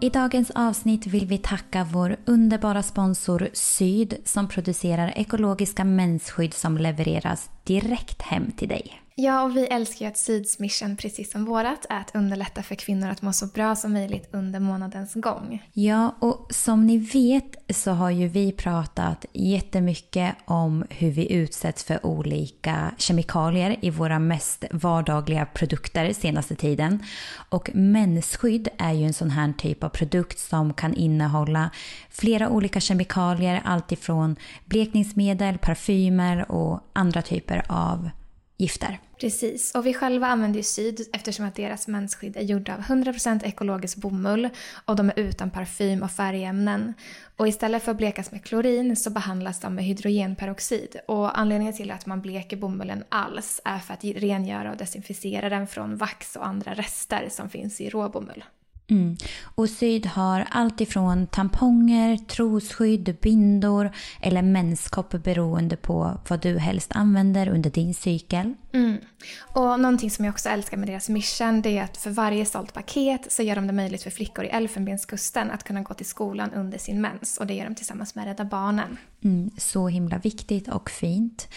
I dagens avsnitt vill vi tacka vår underbara sponsor Syd som producerar ekologiska mensskydd som levereras direkt hem till dig. Ja, och vi älskar ju att Syds mission, precis som vårat, är att underlätta för kvinnor att må så bra som möjligt under månadens gång. Ja, och som ni vet så har ju vi pratat jättemycket om hur vi utsätts för olika kemikalier i våra mest vardagliga produkter senaste tiden. Och mensskydd är ju en sån här typ av produkt som kan innehålla flera olika kemikalier, alltifrån blekningsmedel, parfymer och andra typer av gifter. Precis, och vi själva använder ju Syd eftersom att deras mensskydd är gjorda av 100% ekologisk bomull och de är utan parfym och färgämnen. Och istället för att blekas med klorin så behandlas de med hydrogenperoxid. Och anledningen till att man bleker bomullen alls är för att rengöra och desinficera den från vax och andra rester som finns i råbomull. Mm. Och Syd har allt ifrån tamponger, trosskydd, bindor eller menskopp beroende på vad du helst använder under din cykel. Mm. Och någonting som jag också älskar med deras mission det är att för varje sålt paket så gör de det möjligt för flickor i Elfenbenskusten att kunna gå till skolan under sin mens och det gör de tillsammans med Rädda Barnen. Mm, så himla viktigt och fint.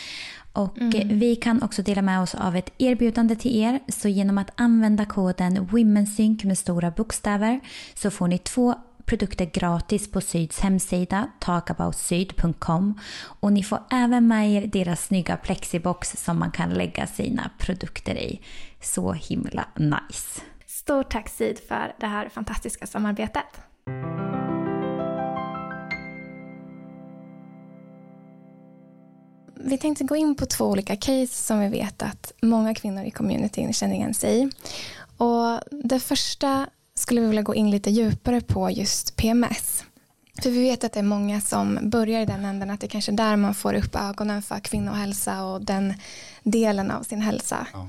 Och mm. vi kan också dela med oss av ett erbjudande till er. Så genom att använda koden WomenSync med stora bokstäver så får ni två produkter gratis på Syds hemsida talkaboutsyd.com och ni får även med er deras snygga plexibox som man kan lägga sina produkter i. Så himla nice. Stort tack Syd för det här fantastiska samarbetet. Vi tänkte gå in på två olika case som vi vet att många kvinnor i communityn känner igen sig i. Och det första skulle vi vilja gå in lite djupare på just PMS. För vi vet att det är många som börjar i den änden att det kanske är där man får upp ögonen för kvinnohälsa och den delen av sin hälsa. Ja.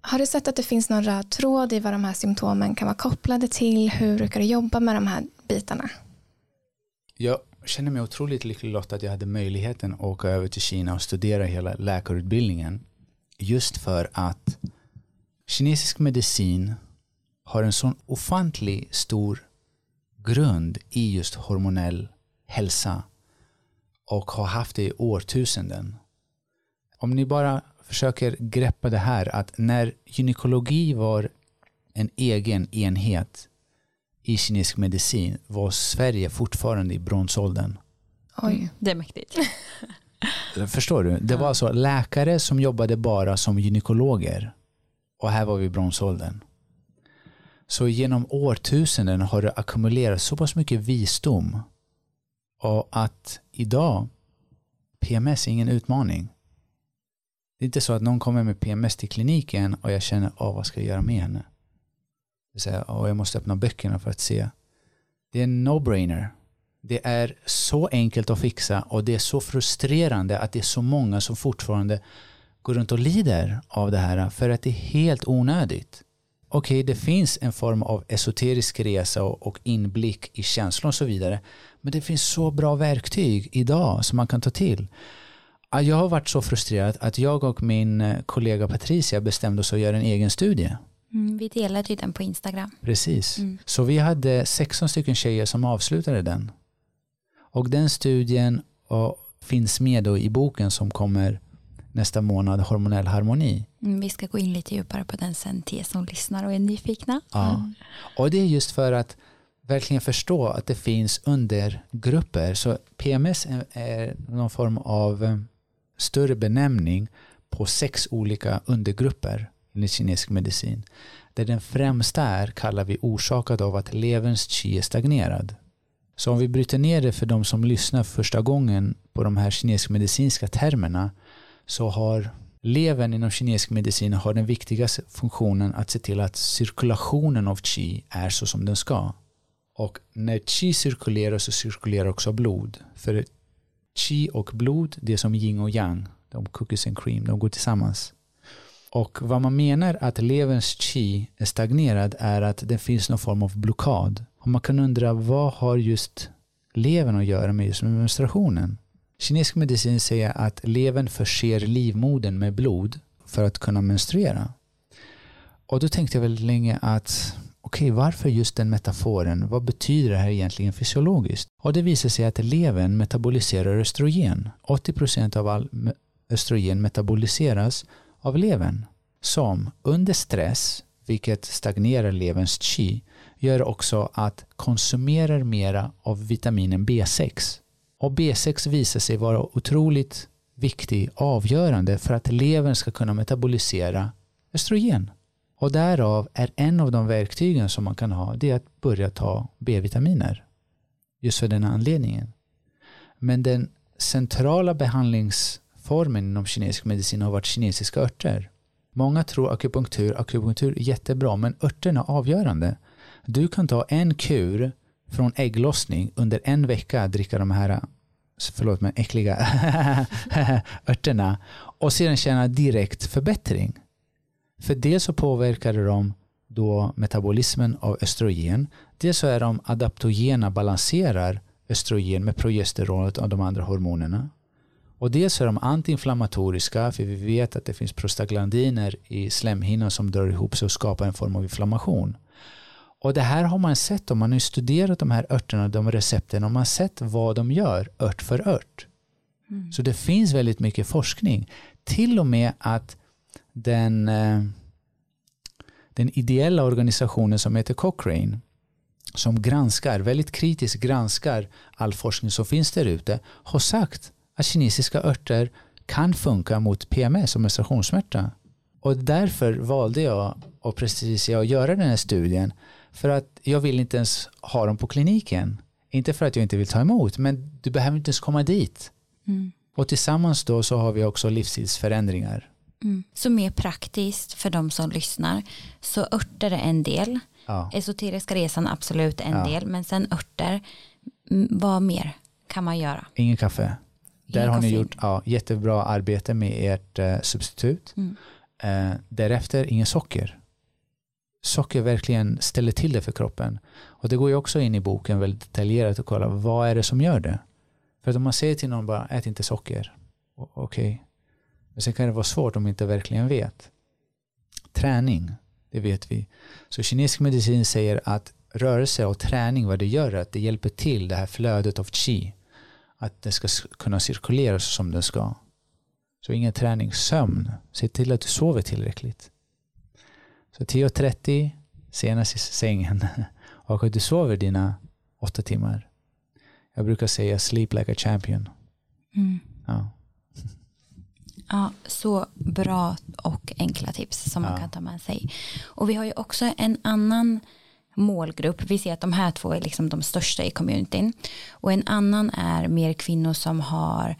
Har du sett att det finns någon röd tråd i vad de här symptomen kan vara kopplade till? Hur brukar du jobba med de här bitarna? Jag jag känner mig otroligt lycklig lott att jag hade möjligheten att åka över till Kina och studera hela läkarutbildningen. Just för att kinesisk medicin har en sån ofantlig stor grund i just hormonell hälsa och har haft det i årtusenden. Om ni bara försöker greppa det här att när gynekologi var en egen enhet i kinesisk medicin var Sverige fortfarande i bronsåldern. Oj, mm, det är mäktigt. Förstår du? Det var alltså läkare som jobbade bara som gynekologer och här var vi i bronsåldern. Så genom årtusenden har det ackumulerats så pass mycket visdom och att idag PMS är ingen utmaning. Det är inte så att någon kommer med PMS till kliniken och jag känner, oh, vad ska jag göra med henne? Det oh, jag måste öppna böckerna för att se. Det är en no-brainer. Det är så enkelt att fixa och det är så frustrerande att det är så många som fortfarande går runt och lider av det här för att det är helt onödigt. Okej, okay, det finns en form av esoterisk resa och inblick i känslor och så vidare. Men det finns så bra verktyg idag som man kan ta till. Jag har varit så frustrerad att jag och min eh, kollega Patricia bestämde oss att göra en egen studie. Mm, vi delade ju den på Instagram. Precis. Mm. Så vi hade 16 stycken tjejer som avslutade den. Och den studien och, finns med då i boken som kommer nästa månad, Hormonell harmoni. Mm, vi ska gå in lite djupare på den sen till er som lyssnar och är nyfikna. Ja. Mm. Och det är just för att verkligen förstå att det finns undergrupper. Så PMS är någon form av eh, större benämning på sex olika undergrupper enligt kinesisk medicin. Där den främsta är kallar vi orsakad av att leverns qi är stagnerad. Så om vi bryter ner det för de som lyssnar första gången på de här kinesisk medicinska termerna så har levern inom kinesisk medicin har den viktigaste funktionen att se till att cirkulationen av qi är så som den ska. Och när qi cirkulerar så cirkulerar också blod. För qi och blod, det är som yin och yang. De cookies and cream, de går tillsammans. Och vad man menar att leverns chi är stagnerad är att det finns någon form av blockad. Och man kan undra vad har just levern att göra med just menstruationen? Kinesisk medicin säger att levern förser livmodern med blod för att kunna menstruera. Och då tänkte jag väldigt länge att okej, okay, varför just den metaforen? Vad betyder det här egentligen fysiologiskt? Och det visar sig att levern metaboliserar östrogen. 80% av all östrogen metaboliseras av levern som under stress, vilket stagnerar leverns chi gör också att konsumerar mera av vitaminen B6. Och B6 visar sig vara otroligt viktig, avgörande för att levern ska kunna metabolisera östrogen. Och därav är en av de verktygen som man kan ha det är att börja ta B-vitaminer. Just för den anledningen. Men den centrala behandlings formen inom kinesisk medicin har varit kinesiska örter. Många tror akupunktur, akupunktur är jättebra men örterna är avgörande. Du kan ta en kur från ägglossning under en vecka dricka de här förlåt men äckliga örterna och sedan känna direkt förbättring. För dels så påverkar de då metabolismen av östrogen. Dels så är de adaptogena, balanserar östrogen med progesteronet och de andra hormonerna. Och dels är de antiinflammatoriska, för vi vet att det finns prostaglandiner i slemhinnan som drar ihop sig och skapar en form av inflammation. Och det här har man sett om man har studerat de här örterna, de recepten, och man har sett vad de gör ört för ört. Mm. Så det finns väldigt mycket forskning. Till och med att den, eh, den ideella organisationen som heter Cochrane som granskar, väldigt kritiskt granskar all forskning som finns där ute har sagt att kinesiska örter kan funka mot PMS och menstruationssmärta. Och därför valde jag och precis jag att göra den här studien för att jag vill inte ens ha dem på kliniken. Inte för att jag inte vill ta emot, men du behöver inte ens komma dit. Mm. Och tillsammans då så har vi också livsstilsförändringar. Mm. Så mer praktiskt för de som lyssnar. Så örter är en del. Ja. Esoteriska resan absolut en ja. del. Men sen örter, vad mer kan man göra? Ingen kaffe. Där har ni gjort ja, jättebra arbete med ert eh, substitut. Mm. Eh, därefter ingen socker. Socker verkligen ställer till det för kroppen. Och det går ju också in i boken väldigt detaljerat och kolla vad är det som gör det. För att om man säger till någon bara ät inte socker. Okej. Okay. Men sen kan det vara svårt om man inte verkligen vet. Träning. Det vet vi. Så kinesisk medicin säger att rörelse och träning, vad det gör att det hjälper till det här flödet av qi. Att det ska kunna cirkulera som det ska. Så ingen träning, sömn. Se till att du sover tillräckligt. Så 10.30 senast i sängen och att du sover dina åtta timmar. Jag brukar säga sleep like a champion. Mm. Ja. Ja, så bra och enkla tips som man Ja. kan ta med sig. Och vi har ju också en annan målgrupp. Vi ser att de här två är liksom de största i communityn. Och en annan är mer kvinnor som har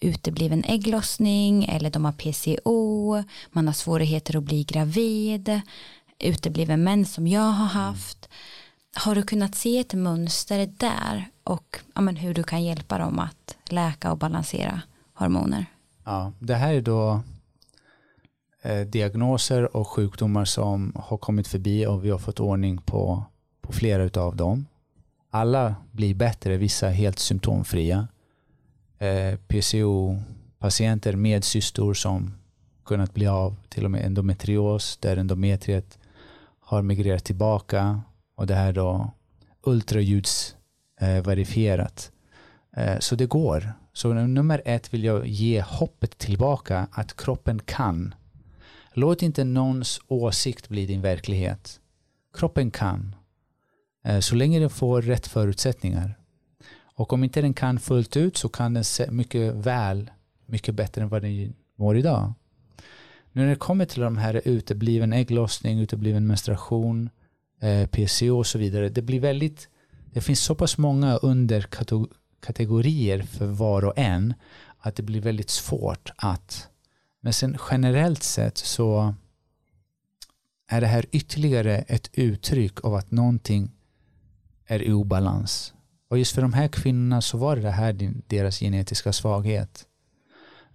utebliven ägglossning eller de har PCO, man har svårigheter att bli gravid, utebliven mens som jag har haft. Har du kunnat se ett mönster där och ja, men hur du kan hjälpa dem att läka och balansera hormoner? Ja, det här är då Eh, diagnoser och sjukdomar som har kommit förbi och vi har fått ordning på, på flera av dem. Alla blir bättre, vissa helt symptomfria. Eh, PCO-patienter med cystor som kunnat bli av, till och med endometrios där endometriet har migrerat tillbaka och det här då ultraljudsverifierat. Eh, så det går. Så nummer ett vill jag ge hoppet tillbaka att kroppen kan. Låt inte någons åsikt bli din verklighet. Kroppen kan. Eh, så länge den får rätt förutsättningar. Och om inte den kan fullt ut så kan den se mycket väl, mycket bättre än vad den mår idag. Nu när det kommer till de här utebliven ägglossning, utebliven menstruation, eh, PCO och så vidare. Det blir väldigt, det finns så pass många underkategorier för var och en att det blir väldigt svårt att, men sen generellt sett så är det här ytterligare ett uttryck av att någonting är i obalans. Och just för de här kvinnorna så var det här deras genetiska svaghet.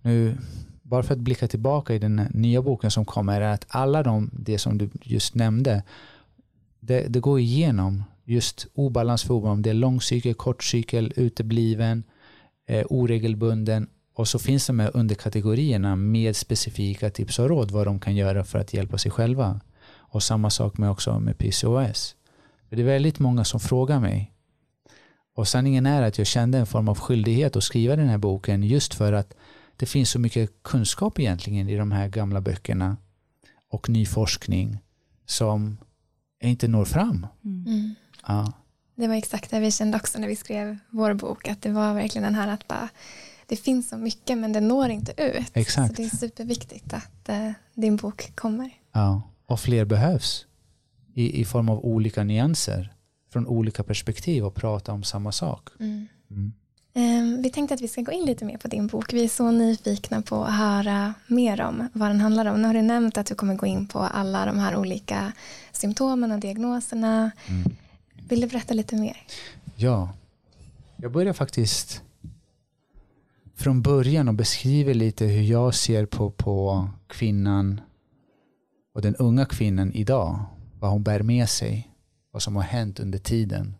Nu, bara för att blicka tillbaka i den nya boken som kommer är att alla de, det som du just nämnde, det, det går igenom just obalans för obalans. Det är lång cykel, kort cykel, utebliven, eh, oregelbunden och så finns de här underkategorierna med specifika tips och råd vad de kan göra för att hjälpa sig själva. Och samma sak med också med PCOS. För det är väldigt många som frågar mig. Och sanningen är att jag kände en form av skyldighet att skriva den här boken just för att det finns så mycket kunskap egentligen i de här gamla böckerna och ny forskning som inte når fram. Mm. Ja, Det var exakt det vi kände också när vi skrev vår bok, att det var verkligen den här att bara, det finns så mycket men det når inte ut. Exakt. Så det är superviktigt att eh, din bok kommer. ja. Och fler behövs i, i form av olika nyanser från olika perspektiv och prata om samma sak. Mm. Eh, vi tänkte att vi ska gå in lite mer på din bok. Vi är så nyfikna på att höra mer om vad den handlar om. Nu har du nämnt att du kommer gå in på alla de här olika symptomen och diagnoserna. Mm. Vill du berätta lite mer? Ja, jag börjar faktiskt från början och beskriver lite hur jag ser på, på kvinnan och den unga kvinnan idag. Vad hon bär med sig, vad som har hänt under tiden.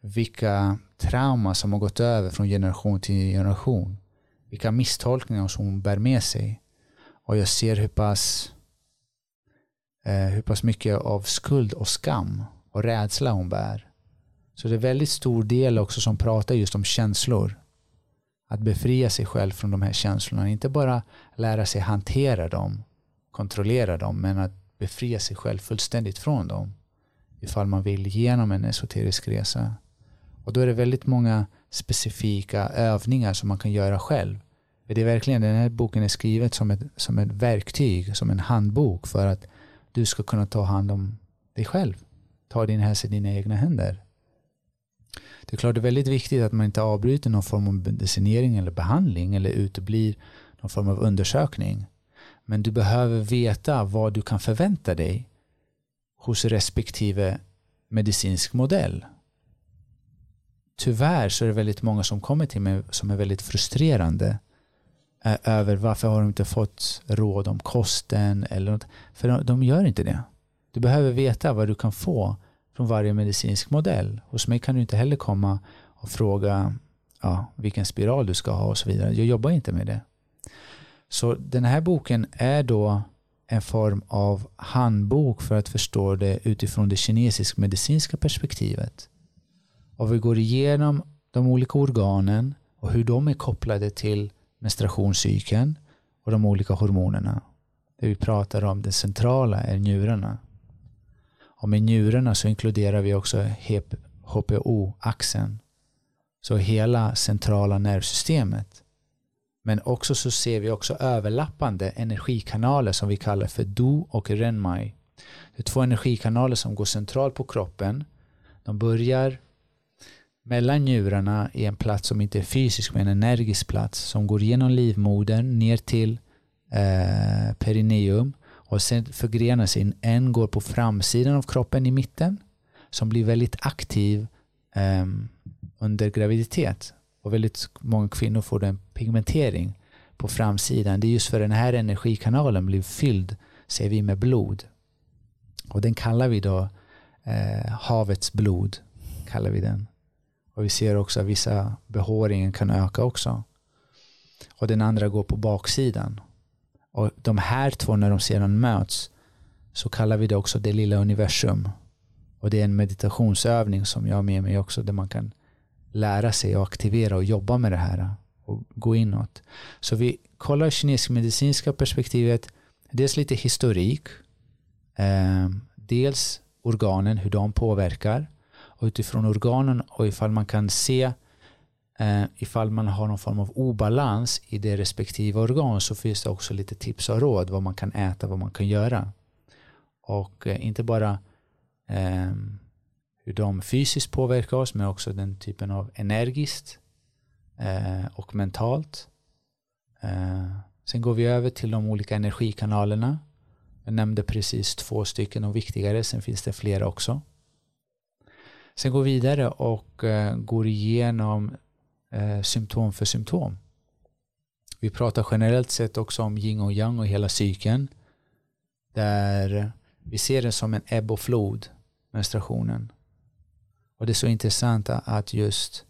Vilka trauma som har gått över från generation till generation. Vilka misstolkningar som hon bär med sig. Och jag ser hur pass, eh, hur pass mycket av skuld och skam och rädsla hon bär. Så det är väldigt stor del också som pratar just om känslor. Att befria sig själv från de här känslorna. Inte bara lära sig hantera dem, kontrollera dem, men att befria sig själv fullständigt från dem. Ifall man vill genom en esoterisk resa. Och då är det väldigt många specifika övningar som man kan göra själv. För det är verkligen, den här boken är skriven som ett, som ett verktyg, som en handbok för att du ska kunna ta hand om dig själv. Ta din hälsa i dina egna händer. Det är klart det är väldigt viktigt att man inte avbryter någon form av medicinering eller behandling eller uteblir någon form av undersökning. Men du behöver veta vad du kan förvänta dig hos respektive medicinsk modell. Tyvärr så är det väldigt många som kommer till mig som är väldigt frustrerande över varför har de inte fått råd om kosten eller något. För de, de gör inte det. Du behöver veta vad du kan få från varje medicinsk modell. Hos mig kan du inte heller komma och fråga ja, vilken spiral du ska ha och så vidare. Jag jobbar inte med det. Så den här boken är då en form av handbok för att förstå det utifrån det kinesisk-medicinska perspektivet. Och vi går igenom de olika organen och hur de är kopplade till menstruationscykeln och de olika hormonerna. Det vi pratar om, det centrala, är njurarna. Och med njurarna så inkluderar vi också HPO-axeln. Så hela centrala nervsystemet. Men också så ser vi också överlappande energikanaler som vi kallar för Do och Renmai. Det är två energikanaler som går centralt på kroppen. De börjar mellan njurarna i en plats som inte är fysisk men en energisk plats som går genom livmodern ner till eh, perineum och sen förgrenar sig. En går på framsidan av kroppen i mitten som blir väldigt aktiv um, under graviditet och väldigt många kvinnor får en pigmentering på framsidan. Det är just för den här energikanalen blir fylld, ser vi, med blod. Och den kallar vi då eh, havets blod. kallar vi den. Och vi ser också att vissa behåringen kan öka också. Och den andra går på baksidan. Och de här två när de sedan möts så kallar vi det också det lilla universum. Och det är en meditationsövning som jag har med mig också där man kan lära sig och aktivera och jobba med det här och gå inåt. Så vi kollar kinesisk medicinska perspektivet, dels lite historik, eh, dels organen, hur de påverkar och utifrån organen och ifall man kan se eh, ifall man har någon form av obalans i det respektive organ så finns det också lite tips och råd vad man kan äta, vad man kan göra. Och eh, inte bara eh, hur de fysiskt påverkar oss men också den typen av energiskt eh, och mentalt. Eh, sen går vi över till de olika energikanalerna. Jag nämnde precis två stycken och viktigare, sen finns det flera också. Sen går vi vidare och eh, går igenom eh, symptom för symptom. Vi pratar generellt sett också om yin och yang och hela cykeln. Där vi ser det som en ebb och flod, menstruationen. Och det är så intressant att just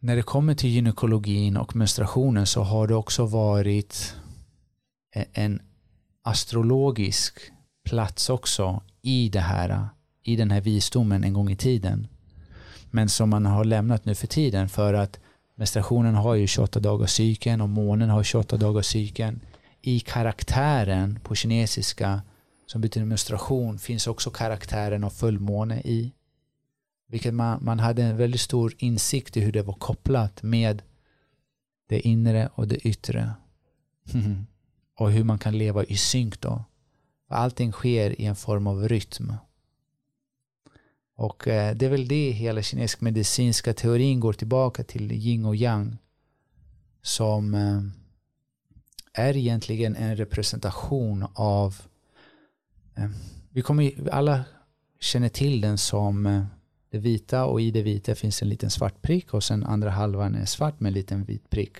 när det kommer till gynekologin och menstruationen så har det också varit e- en astrologisk plats också i det här i den här visdomen en gång i tiden men som man har lämnat nu för tiden för att menstruationen har ju 28 dagars cykeln och månen har 28 dagars cykeln i karaktären på kinesiska som betyder menstruation finns också karaktären av fullmåne i vilket man, man hade en väldigt stor insikt i hur det var kopplat med det inre och det yttre. och hur man kan leva i synk då. Allting sker i en form av rytm. Och eh, det är väl det hela kinesisk medicinska teorin går tillbaka till yin och yang. Som eh, är egentligen en representation av eh, vi kommer alla känner till den som det vita och i det vita finns en liten svart prick och sen andra halvan är svart med en liten vit prick.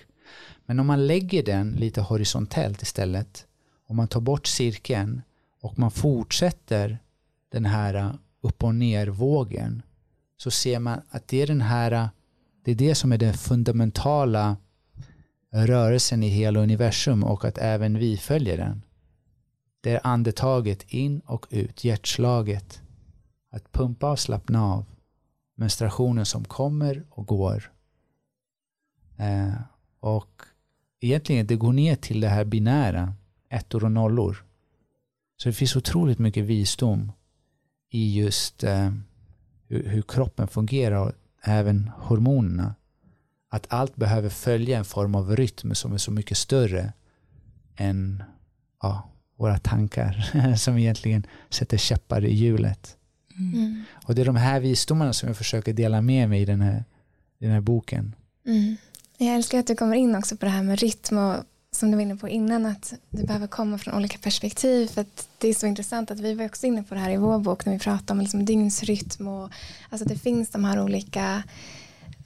Men om man lägger den lite horisontellt istället om man tar bort cirkeln och man fortsätter den här upp och ner vågen så ser man att det är den här det är det som är den fundamentala rörelsen i hela universum och att även vi följer den. Det är andetaget in och ut, hjärtslaget. Att pumpa och slappna av menstruationen som kommer och går. Eh, och egentligen det går ner till det här binära, ettor och nollor. Så det finns otroligt mycket visdom i just eh, hur, hur, kroppen fungerar och även hormonerna. Att allt behöver följa en form av rytm som är så mycket större än ja, våra tankar som egentligen sätter käppar i hjulet. Mm. Och det är de här visdomarna som jag försöker dela med mig i den här, den här boken. Mm. Jag älskar att du kommer in också på det här med rytm och som du var inne på innan att det behöver komma från olika perspektiv för att det är så intressant att vi var också inne på det här i vår bok när vi pratade om liksom dygnsrytm och alltså det finns de här olika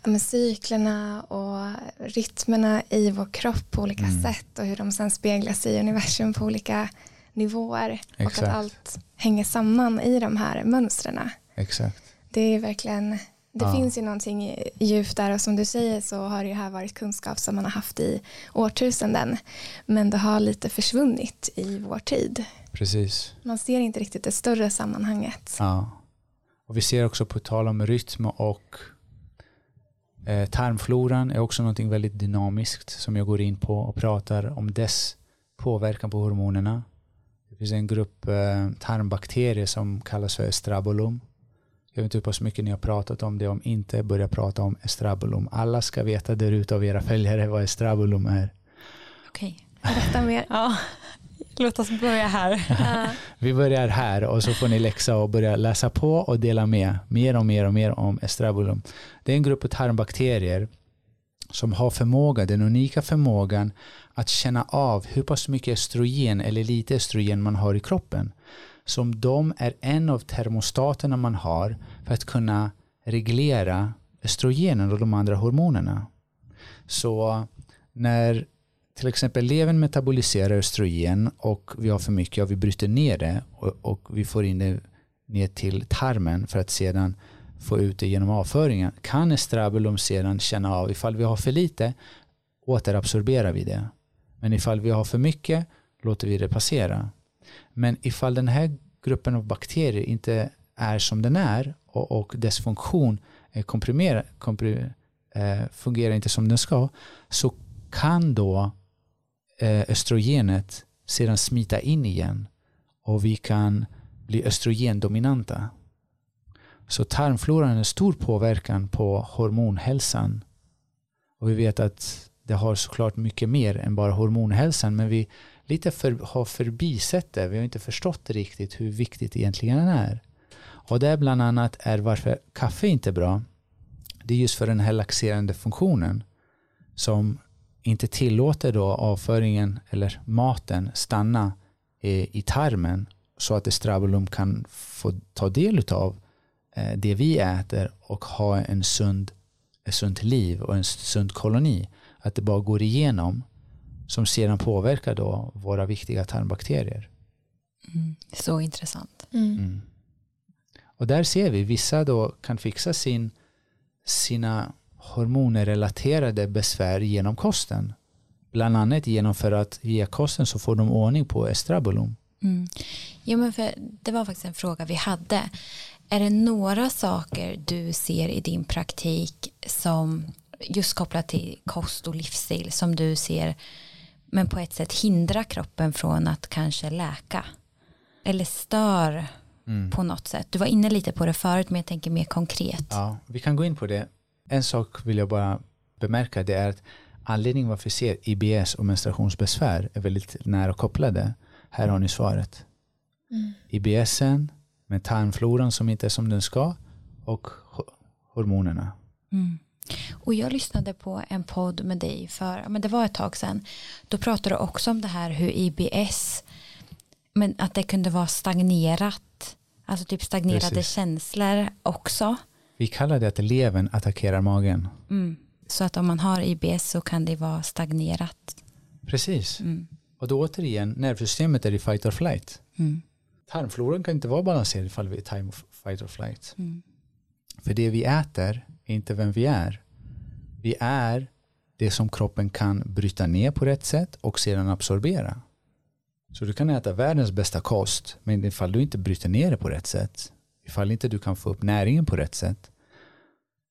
med cyklerna och rytmerna i vår kropp på olika mm. sätt och hur de sen speglas i universum på olika nivåer Exakt. och att allt hänger samman i de här mönstren. Exakt. Det är verkligen Det Ja. finns ju någonting djupt där och som du säger så har det här varit kunskap som man har haft i årtusenden. Men det har lite försvunnit i vår tid. Precis. Man ser inte riktigt det större sammanhanget. Ja. Och vi ser också på tal om rytm och eh, tarmfloran är också någonting väldigt dynamiskt som jag går in på och pratar om dess påverkan på hormonerna. Det finns en grupp eh, tarmbakterier som kallas för estrabolum. Jag vet inte hur pass mycket ni har pratat om det, om inte börja prata om estrabolum. Alla ska veta där ute av era följare vad estrabolum är. Okej. Berätta mer. Ja, låt oss börja här. Vi börjar här och så får ni läxa och börja läsa på och dela med mer och mer och mer om estrabolum. Det är en grupp av tarmbakterier som har förmåga, den unika förmågan att känna av hur pass mycket estrogen eller lite estrogen man har i kroppen. Som de är en av termostaterna man har för att kunna reglera östrogenen och de andra hormonerna. Så när till exempel levern metaboliserar östrogen och vi har för mycket och vi bryter ner det och, och vi får in det ner till tarmen för att sedan få ut det genom avföringen kan estrabulum sedan känna av ifall vi har för lite återabsorberar vi det men ifall vi har för mycket låter vi det passera men ifall den här gruppen av bakterier inte är som den är och, och dess funktion är komprimerad, eh, fungerar inte som den ska så kan då eh, östrogenet sedan smita in igen och vi kan bli östrogendominanta. Så tarmfloran har en stor påverkan på hormonhälsan. Och vi vet att det har såklart mycket mer än bara hormonhälsan men vi lite för, har förbisett det. Vi har inte förstått riktigt hur viktigt det egentligen är. Och det bland annat är varför kaffe inte är bra. Det är just för den här laxerande funktionen som inte tillåter då avföringen eller maten stanna i, tarmen så att Estrabolum kan få ta del av eh, det vi äter och ha en sund, ett sunt liv och en sund koloni. Att det bara går igenom som sedan påverkar då våra viktiga tarmbakterier. Mm. Så intressant. Mm. Mm. Och där ser vi, vissa då kan fixa sin, sina hormonrelaterade besvär genom kosten. Bland annat genom för att via kosten så får de ordning på estrabulum. Mm. Jo, men för det var faktiskt en fråga vi hade. Är det några saker du ser i din praktik som just kopplat till kost och livsstil som du ser men på ett sätt hindrar kroppen från att kanske läka? Eller stör Mm. på något sätt? Du var inne lite på det förut men jag tänker mer konkret. Ja, vi kan gå in på det. En sak vill jag bara bemärka det är att anledningen varför vi ser IBS och menstruationsbesvär är väldigt nära kopplade. Här har ni svaret. Mm. IBSen med tarmfloran som inte är som den ska och ho- hormonerna. Mm. Och jag lyssnade på en podd med dig för, men det var ett tag sedan. Då pratade du också om det här hur IBS, men att det kunde vara stagnerat, alltså typ stagnerade Precis. känslor också. Vi kallar det att levern attackerar magen. Mm. Så att om man har IBS så kan det vara stagnerat. Precis. Mm. Och då återigen, nervsystemet är i fight or flight. Mm. Tarmfloran kan inte vara balanserad ifall vi är time of fight or flight. Mm. För det vi äter inte vem vi är. Vi är det som kroppen kan bryta ner på rätt sätt och sedan absorbera. Så du kan äta världens bästa kost men ifall du inte bryter ner det på rätt sätt, ifall inte du kan få upp näringen på rätt sätt,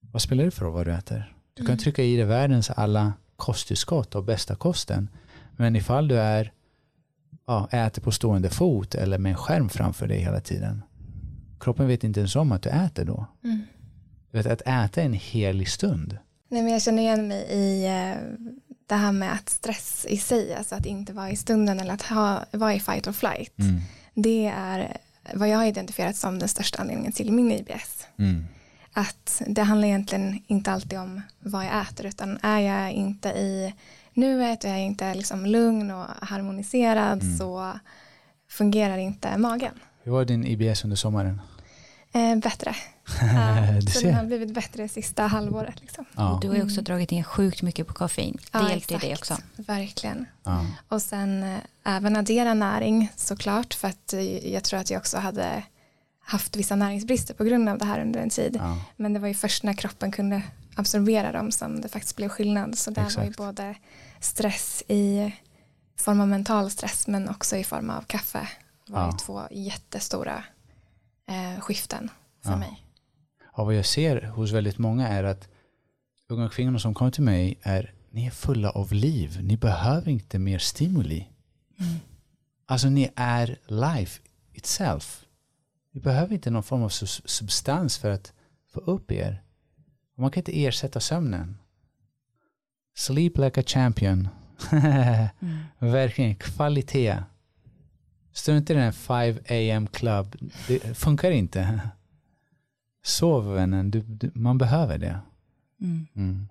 vad spelar det för roll vad du äter? Du kan Mm. trycka i dig världens alla kosttillskott och bästa kosten men ifall du är ja, äter på stående fot eller med en skärm framför dig hela tiden kroppen vet inte ens om att du äter då. Mm. Vet, att äta är en helig stund. Nej, men jag känner igen mig i eh, det här med att stress i sig, alltså att inte vara i stunden eller att ha, vara i fight or flight. Mm. Det är vad jag har identifierat som den största anledningen till min IBS. Mm. Att det handlar egentligen inte alltid om vad jag äter utan är jag inte i nuet och jag är inte liksom lugn och harmoniserad Mm. så fungerar inte magen. Hur var din IBS under sommaren? Eh, bättre. Du så den har blivit bättre sista halvåret. Liksom. Ja. Du har ju också dragit ner sjukt mycket på koffein. Det Ja, hjälpte ju exakt. också. Verkligen. Ja. Och sen eh, även addera näring såklart för att eh, jag tror att jag också hade haft vissa näringsbrister på grund av det här under en tid. Ja. Men det var ju först när kroppen kunde absorbera dem som det faktiskt blev skillnad. Så där var ju Exakt. både stress i form av mental stress men också i form av kaffe. var ju Ja. två jättestora eh, skiften för Ja. mig. Ja, vad jag ser hos väldigt många är att unga kvinnor som kommer till mig är ni är fulla av liv. Ni behöver inte mer stimuli. Alltså ni är life itself. Ni behöver inte någon form av substans för att få upp er. Man kan inte ersätta sömnen. Sleep like a champion. Verkligen kvalitet. Strunta i den här 5 am club. Det funkar inte. Sov vännen, du, du, man behöver det. Mm. Mm.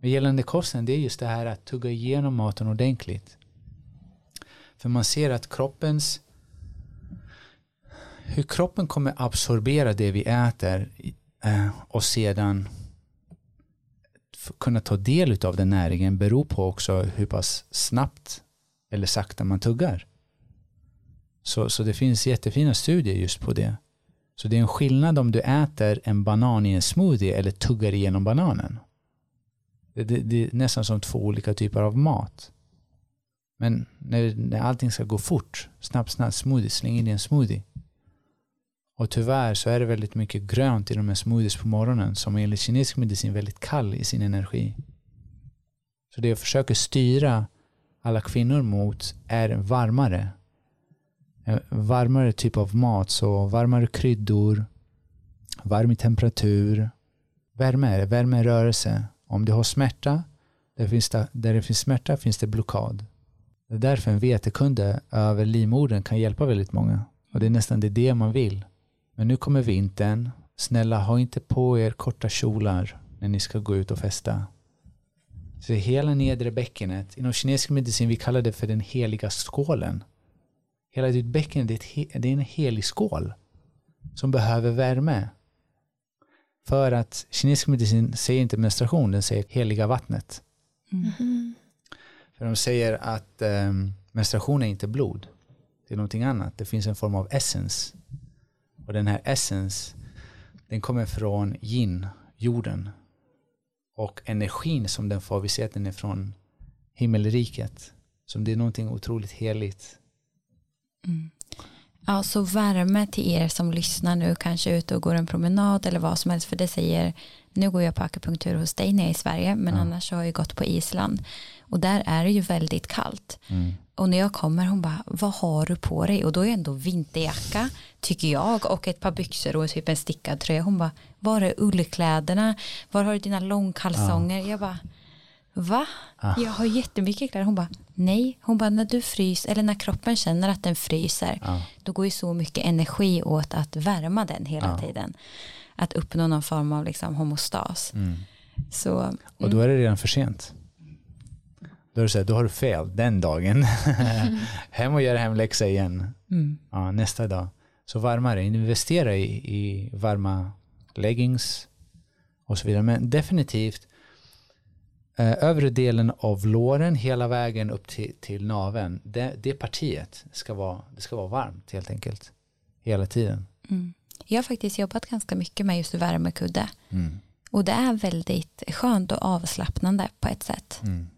Men gällande kosten, det är just det här att tugga igenom maten ordentligt. För man ser att kroppens hur kroppen kommer absorbera det vi äter eh, och sedan kunna ta del av den näringen beror på också hur pass snabbt eller sakta man tuggar. Så, så det finns jättefina studier just på det. Så det är en skillnad om du äter en banan i en smoothie eller tuggar igenom bananen. Det, det, det är nästan som två olika typer av mat. Men när, när allting ska gå fort, snabbt, snabbt, smoothie, släng in i en smoothie. Och tyvärr så är det väldigt mycket grönt i de här smoothies på morgonen som enligt kinesisk medicin är väldigt kall i sin energi. Så det jag försöker styra alla kvinnor mot är varmare. Eh, varmare typ av mat, så varmare kryddor, varm i temperatur, värme, värme i rörelse. Om du har smärta, där, finns det, där det finns smärta finns det blockad. Det är därför en vetekunde över livmodern kan hjälpa väldigt många. Och det är nästan det, det man vill. Men nu kommer vintern. Snälla, ha inte på er korta kjolar när ni ska gå ut och festa. Så hela nedre bäckenet, inom kinesisk medicin vi kallar det för den heliga skålen. Hela ditt bäcken det är, en helig skål som behöver värme. För att kinesisk medicin säger inte menstruation, den säger heliga vattnet. För de säger att um, menstruation är inte blod. Det är någonting annat. Det finns en form av essence. Och den här essence, den kommer från yin, jorden. Och energin som den får, vi ser att den är från himmelriket. Som det är någonting otroligt heligt. Ja, så värme till er som lyssnar nu, kanske ute och går en promenad eller vad som helst, för det säger, nu går jag på akupunktur hos dig nere i Sverige, men Ja. annars har jag gått på Island och där är det ju väldigt kallt. Mm. Och när jag kommer, hon bara, vad har du på dig? Och då är jag ändå vinterjacka, tycker jag, och ett par byxor och typ en stickad tröja. Hon bara, var är ullkläderna? Var har du dina långkalsonger? Jag bara, va? Ah. Jag har jättemycket kläder. Hon bara, nej. Hon bara, när du fryser, eller när kroppen känner att den fryser, Ja. då går ju så mycket energi åt att värma den hela Ja. tiden. Att uppnå någon form av liksom homostas. Mm. Så, Och då är det redan för sent. Då är det så här, då har du fel den dagen. Hem och göra hemläxa igen. mm, Ja, nästa dag. Så varmare, investera i, i varma leggings och så vidare. Men definitivt övre delen av låren hela vägen upp till, till naveln. Det, det partiet ska vara, det ska vara varmt helt enkelt. Hela tiden. mm. Jag har faktiskt jobbat ganska mycket med just värmekudde. Mm. Och det är väldigt skönt och avslappnande på ett sätt. Mm.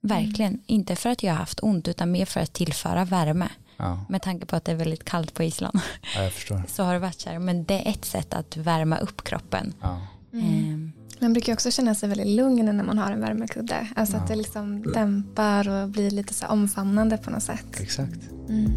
Verkligen. Inte för att jag har haft ont utan mer för att tillföra värme. Ja, Med tanke på att det är väldigt kallt på Island. ja, jag förstår. Så har det varit så här. Men det är ett sätt att värma upp kroppen. Ja. Ehm, Man brukar också känna sig väldigt lugn när man har en värmekudde. Alltså att Ja. det liksom dämpar och blir lite så omfamnande på något sätt. Exakt. Mm.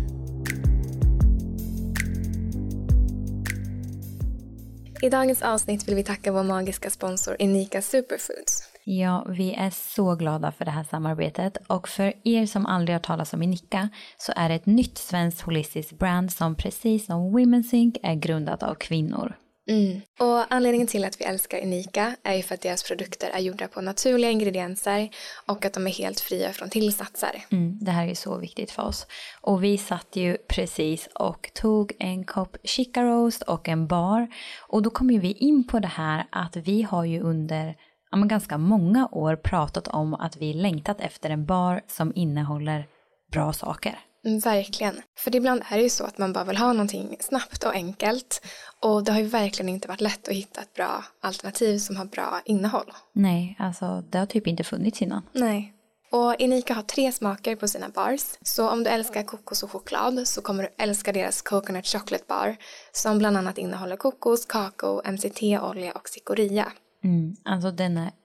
I dagens avsnitt vill vi tacka vår magiska sponsor Inika Superfoods. Ja, vi är så glada för det här samarbetet och för er som aldrig har talat om Inika så är det ett nytt svenskt holistiskt brand som precis som Women's Inc är grundat av kvinnor. Mm. Och anledningen till att vi älskar Unika är ju för att deras produkter är gjorda på naturliga ingredienser och att de är helt fria från tillsatser. Mm, det här är så viktigt för oss. Och vi satt ju precis och tog en kopp chica roast och en bar. Och då kom ju vi in på det här att vi har ju under ja, ganska många år pratat om att vi längtat efter en bar som innehåller bra saker. Verkligen. För ibland är det ju så att man bara vill ha någonting snabbt och enkelt. Och det har ju verkligen inte varit lätt att hitta ett bra alternativ som har bra innehåll. Nej, alltså det har typ inte funnits innan. Nej. Och Inika har tre smaker på sina bars. Så om du älskar kokos och choklad så kommer du älska deras Coconut Chocolate Bar som bland annat innehåller kokos, kakao, MCT-olja och cikoria. Mm, alltså den är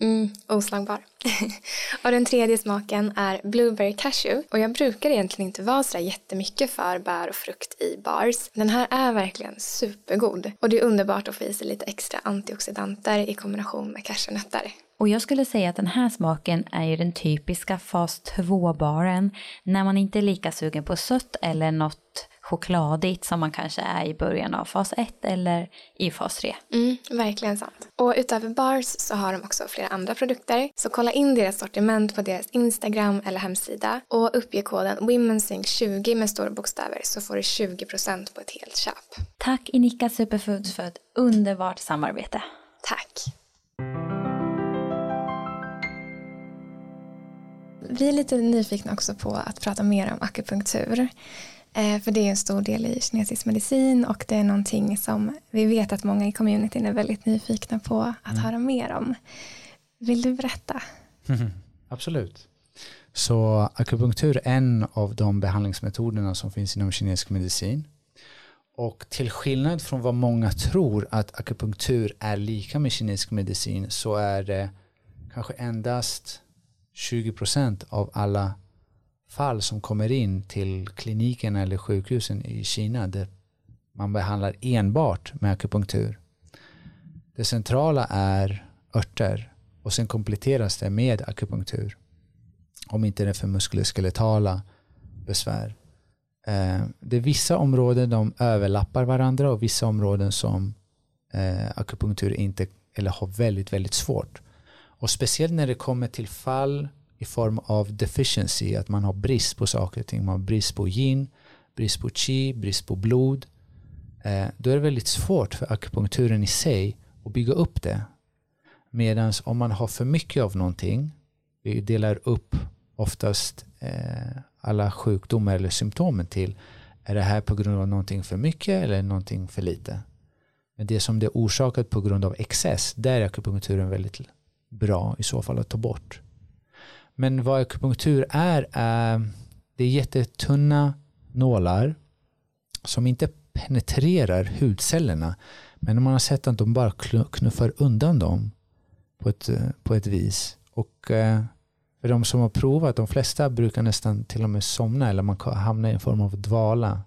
Mm, oslagbar. och den tredje smaken är Blueberry Cashew. Och jag brukar egentligen inte vara sådär jättemycket för bär och frukt i bars. Den här är verkligen supergod. Och det är underbart att få i sig lite extra antioxidanter i kombination med cashewnötter. Och jag skulle säga att den här smaken är ju den typiska fas 2-baren när man inte är lika sugen på sött eller något chokladigt som man kanske är i början av fas 1 eller i fas 3. Mm, verkligen sant. Och utöver bars så har de också flera andra produkter. Så kolla in deras sortiment på deras Instagram eller hemsida och uppge koden WomenSync20 med stora bokstäver så får du 20% på ett helt köp. Tack Inika Superfoods för ett underbart samarbete. Tack. Vi är lite nyfikna också på att prata mer om akupunktur. Eh, för det är en stor del i kinesisk medicin och det är någonting som vi vet att många i communityn är väldigt nyfikna på att mm. höra mer om. Vill du berätta? Absolut. Så akupunktur är en av de behandlingsmetoderna som finns inom kinesisk medicin. Och till skillnad från vad många tror att akupunktur är lika med kinesisk medicin så är det kanske endast 20% av alla fall som kommer in till kliniken eller sjukhusen i Kina där man behandlar enbart med akupunktur. Det centrala är örter och sen kompletteras det med akupunktur. Om inte det är för muskuloskeletala besvär. Eh, det är vissa områden de överlappar varandra och vissa områden som eh, akupunktur inte eller har väldigt, väldigt svårt. Och speciellt när det kommer till fall i form av deficiency, att man har brist på saker och ting. Man har brist på yin, brist på chi, brist på blod. Eh, då är det väldigt svårt för akupunkturen i sig att bygga upp det. Medan om man har för mycket av någonting, vi delar upp oftast eh, alla sjukdomar eller symptomen till, är det här på grund av någonting för mycket eller någonting för lite? Men det som det är orsakat på grund av excess, där är akupunkturen väldigt bra i så fall att ta bort. Men vad akupunktur är, är det är jättetunna nålar som inte penetrerar hudcellerna. Men man har sett att de bara knuffar undan dem på ett, eh, på ett vis. Och eh, för de som har provat, de flesta brukar nästan till och med somna eller man hamnar i en form av dvala.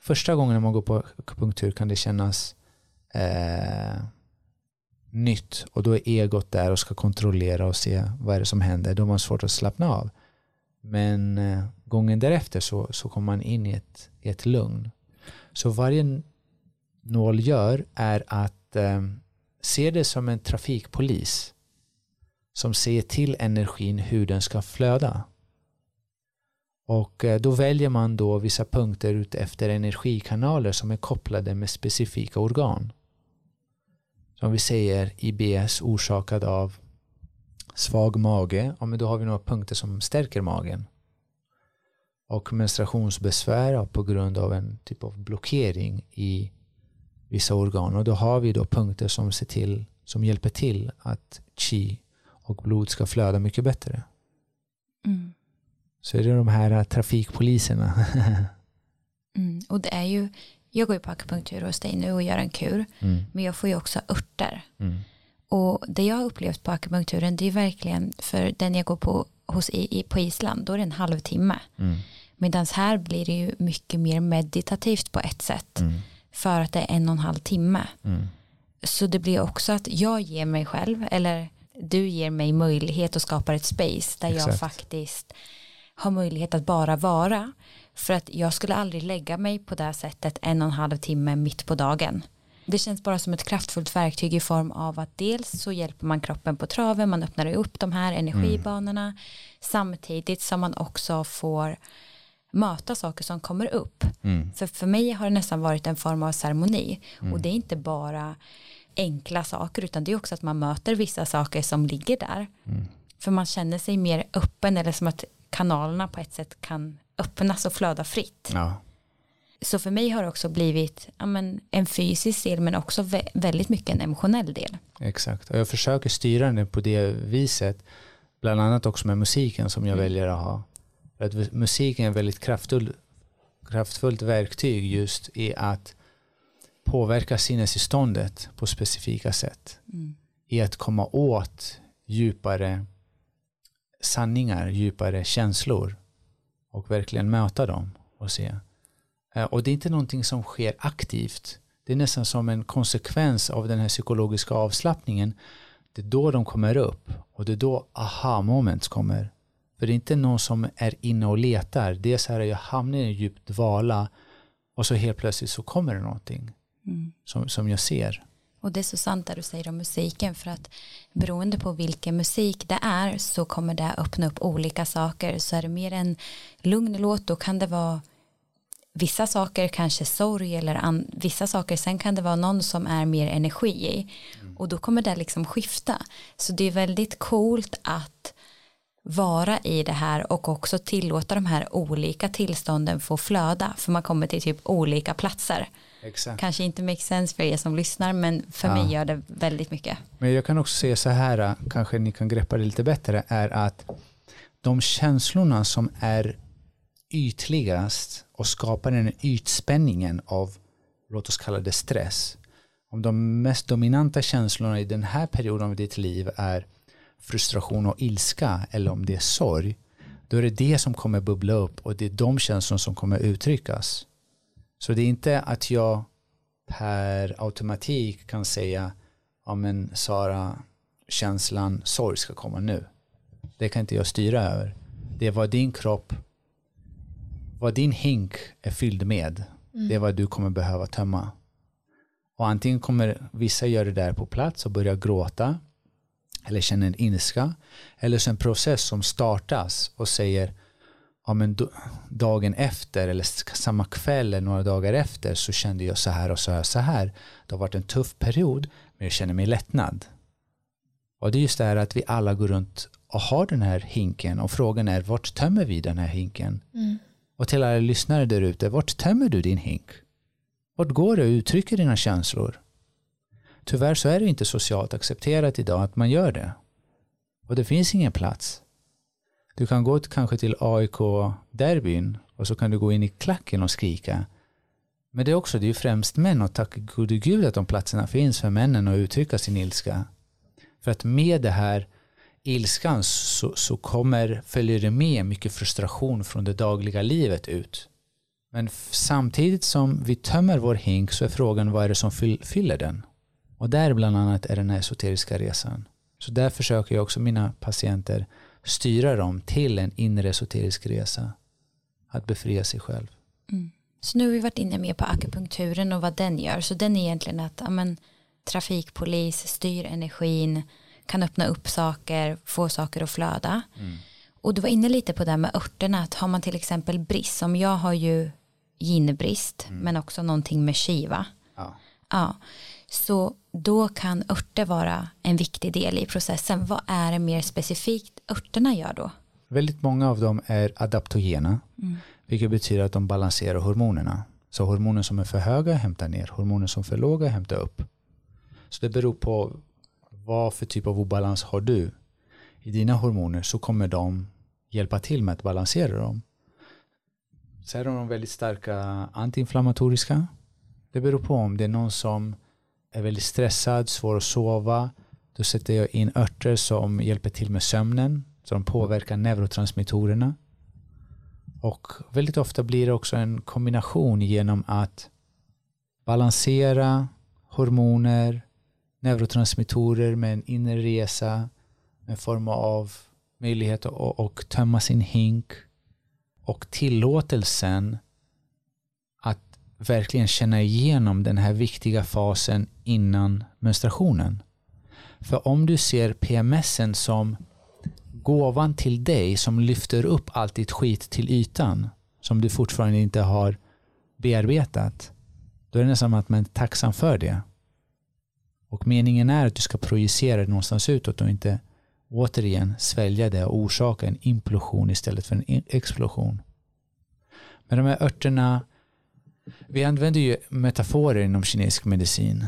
Första gången man går på akupunktur kan det kännas eh, nytt och då är egot där och ska kontrollera och se vad är det som händer. Då har man svårt att slappna av. Men eh, gången därefter så, så kommer man in i ett, i ett lugn. Så varje nål gör är att eh, se det som en trafikpolis som ser till energin hur den ska flöda. Och eh, då väljer man då vissa punkter ut efter energikanaler som är kopplade med specifika organ som vi säger IBS orsakad av svag mage, ja, men då har vi några punkter som stärker magen. Och menstruationsbesvär på grund av en typ av blockering i vissa organ. Och då har vi då punkter som ser till, som hjälper till att chi och blod ska flöda mycket bättre. Mm. Så är det de här trafikpoliserna. mm. Och det är ju jag går ju på akupunktur hos dig nu och gör en kur. Mm. Men jag får ju också örter. Mm. Och det jag har upplevt på akupunkturen det är verkligen för den jag går på hos, i, på Island då är det en halvtimme. Mm. Medan här blir det ju mycket mer meditativt på ett sätt. Mm. För att det är en och en halv timme. Mm. Så det blir också att jag ger mig själv eller du ger mig möjlighet att skapa ett space där Exakt. jag faktiskt har möjlighet att bara vara. För att jag skulle aldrig lägga mig på det sättet en och en halv timme mitt på dagen. det känns bara som ett kraftfullt verktyg i form av att dels så hjälper man kroppen på traven, man öppnar upp de här energibanorna mm. samtidigt som man också får möta saker som kommer upp. Mm. För för mig har det nästan varit en form av ceremoni mm. och det är inte bara enkla saker utan det är också att man möter vissa saker som ligger där. Mm. För man känner sig mer öppen eller som att kanalerna på ett sätt kan öppnas och flöda fritt. Ja. Så för mig har det också blivit ja, men, en fysisk del men också vä väldigt mycket en emotionell del. Exakt, och jag försöker styra den på det viset. Bland annat också med musiken som jag mm. väljer att ha. För att musiken är ett väldigt kraftfull, kraftfullt verktyg just i att påverka sinnesståndet på specifika sätt. Mm. I att komma åt djupare sanningar, djupare känslor och verkligen möta dem och se. Eh, och det är inte någonting som sker aktivt. Det är nästan som en konsekvens av den här psykologiska avslappningen. Det är då de kommer upp och det är då aha moments kommer. För det är inte någon som är inne och letar. Det är så här, jag hamnar i en djup dvala och så helt plötsligt så kommer det någonting mm. som, som jag ser. Och det är så sant det du säger om musiken för att beroende på vilken musik det är så kommer det öppna upp olika saker. Så är det mer en lugn låt då kan det vara vissa saker kanske sorg eller an, vissa saker sen kan det vara någon som är mer energi i och då kommer det liksom skifta. Så det är väldigt coolt att vara i det här och också tillåta de här olika tillstånden få flöda för man kommer till typ olika platser. Exakt. Kanske inte makes sense för er som lyssnar men för ja. mig gör det väldigt mycket. Men jag kan också säga så här, kanske ni kan greppa det lite bättre, är att de känslorna som är ytligast och skapar den ytspänningen av, låt oss kalla det stress. Om de mest dominanta känslorna i den här perioden av ditt liv är frustration och ilska eller om det är sorg, då är det det som kommer bubbla upp och det är de känslorna som kommer uttryckas. Så det är inte att jag per automatik kan säga ja men Sara, känslan sorg ska komma nu. Det kan inte jag styra över. Det är vad din kropp, vad din hink är fylld med. Mm. Det är vad du kommer behöva tömma. Och antingen kommer vissa göra det där på plats och börja gråta eller känner en ilska eller så en process som startas och säger ja, men dagen efter eller samma kväll eller några dagar efter så kände jag så här och så här så här. Det har varit en tuff period men jag känner mig lättnad. Och det är just det här att vi alla går runt och har den här hinken och frågan är vart tömmer vi den här hinken? Mm. Och till alla lyssnare där ute, vart tömmer du din hink? Vart går du och uttrycker dina känslor? Tyvärr så är det inte socialt accepterat idag att man gör det. Och det finns ingen plats. Du kan gå kanske till AIK-derbyn och så kan du gå in i klacken och skrika. Men det är också, det är ju främst män och tack gode gud att de platserna finns för männen att uttrycka sin ilska. För att med det här ilskan så, så kommer, följer det med mycket frustration från det dagliga livet ut. Men samtidigt som vi tömmer vår hink så är frågan vad är det som fyller den? Och där bland annat är den här esoteriska resan. Så där försöker jag också mina patienter styra dem till en inre esoterisk resa. Att befria sig själv. Mm. Så nu har vi varit inne mer på akupunkturen och vad den gör. Så den är egentligen att amen, trafikpolis styr energin, kan öppna upp saker, få saker att flöda. Mm. Och du var inne lite på det här med örterna, att har man till exempel brist, som jag har ju ginbrist, mm. men också någonting med kiva. Ja. ja. Så då kan örter vara en viktig del i processen. Vad är det mer specifikt örterna gör då? Väldigt många av dem är adaptogena, mm. vilket betyder att de balanserar hormonerna. Så hormoner som är för höga hämtar ner, hormoner som är för låga hämtar upp. Så det beror på vad för typ av obalans har du i dina hormoner så kommer de hjälpa till med att balansera dem. Så är de väldigt starka antiinflammatoriska. Det beror på om det är någon som är väldigt stressad, svår att sova. Då sätter jag in örter som hjälper till med sömnen. Så de påverkar neurotransmittorerna. Och väldigt ofta blir det också en kombination genom att balansera hormoner, neurotransmittorer med en inre resa, en form av möjlighet att och tömma sin hink och tillåtelsen verkligen känna igenom den här viktiga fasen innan menstruationen. För om du ser PMSen som gåvan till dig som lyfter upp allt ditt skit till ytan som du fortfarande inte har bearbetat, då är det nästan som att man är tacksam för det. Och meningen är att du ska projicera det någonstans utåt och inte återigen svälja det och orsaka en implosion istället för en e- explosion. Men de här örterna, vi använder ju metaforer inom kinesisk medicin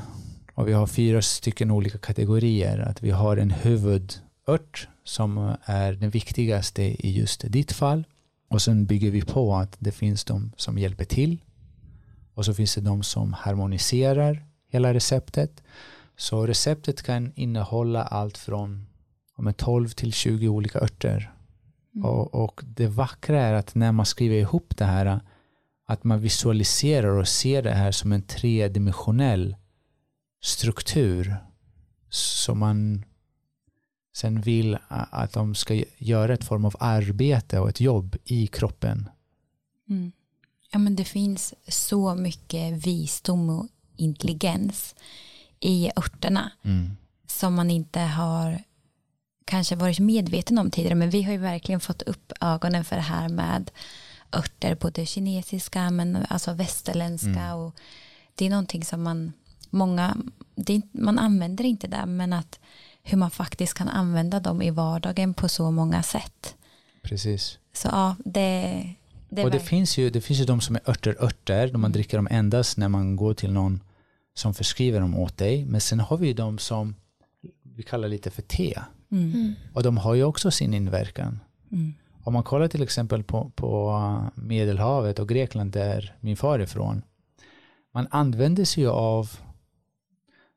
och vi har fyra stycken olika kategorier. Att vi har en huvudört som är den viktigaste i just ditt fall och sen bygger vi på att det finns de som hjälper till och så finns det de som harmoniserar hela receptet. Så receptet kan innehålla allt från 12 till 20 olika örter. Mm. Och, och, det vackra är att när man skriver ihop det här att man visualiserar och ser det här som en tredimensionell struktur som man sen vill att de ska göra ett form av arbete och ett jobb i kroppen. Mm. Ja, men det finns så mycket visdom och intelligens i örterna mm. som man inte har kanske varit medveten om tidigare men vi har ju verkligen fått upp ögonen för det här med örter både kinesiska men alltså västerländska mm. och det är någonting som man många det, man använder inte det men att hur man faktiskt kan använda dem i vardagen på så många sätt. Precis. Så ja, det, det Och det finns, ju, det finns ju de som är örter örter, de man mm. dricker dem endast när man går till någon som förskriver dem åt dig. Men sen har vi ju de som vi kallar lite för te. Mm. mm. Och de har ju också sin inverkan. Mm. Om man kollar till exempel på, på Medelhavet och Grekland där min far är ifrån. Man använder sig ju av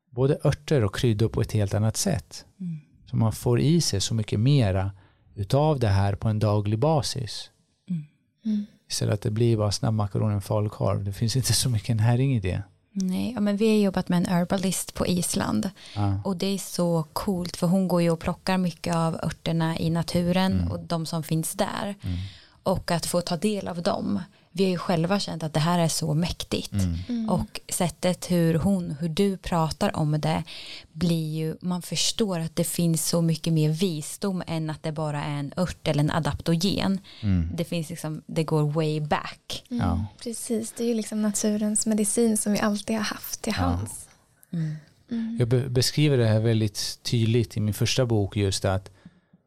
både örter och kryddor på ett helt annat sätt. Mm. Så man får i sig så mycket mera utav det här på en daglig basis. Mm. Mm. Istället att det blir bara snabbmakaroner och falukorv. Det finns inte så mycket näring i det. Nej, men vi har jobbat med en herbalist på Island ah. och det är så coolt för hon går ju och plockar mycket av örterna i naturen mm. och de som finns där mm. och att få ta del av dem vi har ju själva känt att det här är så mäktigt mm. Mm. och sättet hur hon, hur du pratar om det blir ju, man förstår att det finns så mycket mer visdom än att det bara är en ört eller en adaptogen. Mm. Det finns liksom, det går way back. Mm. Ja. Precis, det är ju liksom naturens medicin som vi alltid har haft till hands. Ja. Mm. Mm. Jag be beskriver det här väldigt tydligt i min första bok just att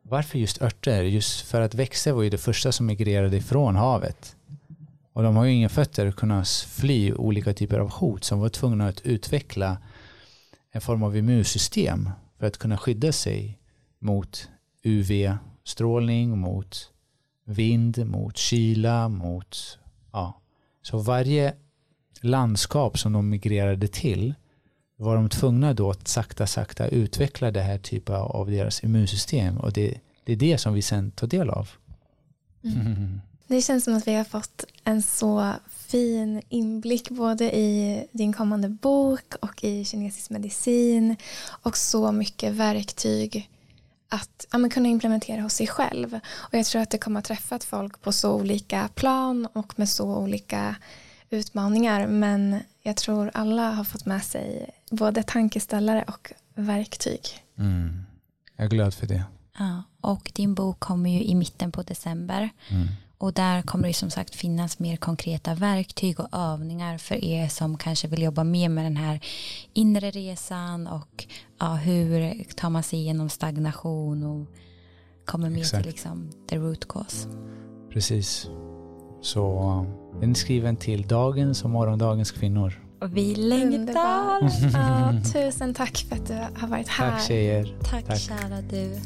varför just örter? Just för att växter var ju det första som migrerade ifrån havet. Och de har ju inga fötter att kunna fly olika typer av hot som var tvungna att utveckla en form av immunsystem för att kunna skydda sig mot UV-strålning, mot vind, mot kyla, mot ja. Så varje landskap som de migrerade till var de tvungna då att sakta sakta utveckla det här typen av deras immunsystem och det, det är det som vi sen tar del av. Mm. Det känns som att vi har fått en så fin inblick både i din kommande bok och i kinesisk medicin och så mycket verktyg att ja, kunna implementera hos sig själv. Och jag tror att det kommer att träffat folk på så olika plan och med så olika utmaningar men jag tror alla har fått med sig både tankeställare och verktyg. Mm. Jag är glad för det. Ja, och din bok kommer ju i mitten på december. Mm. Och där kommer det som sagt finnas mer konkreta verktyg och övningar för er som kanske vill jobba mer med den här inre resan och ja, hur tar man sig igenom stagnation och kommer mer till liksom the root cause. Precis. Så den är skriven till dagens och morgondagens kvinnor. Och vi längtar. ja, tusen tack för att du har varit här. Tack tjejer. Tack, tack. kära du.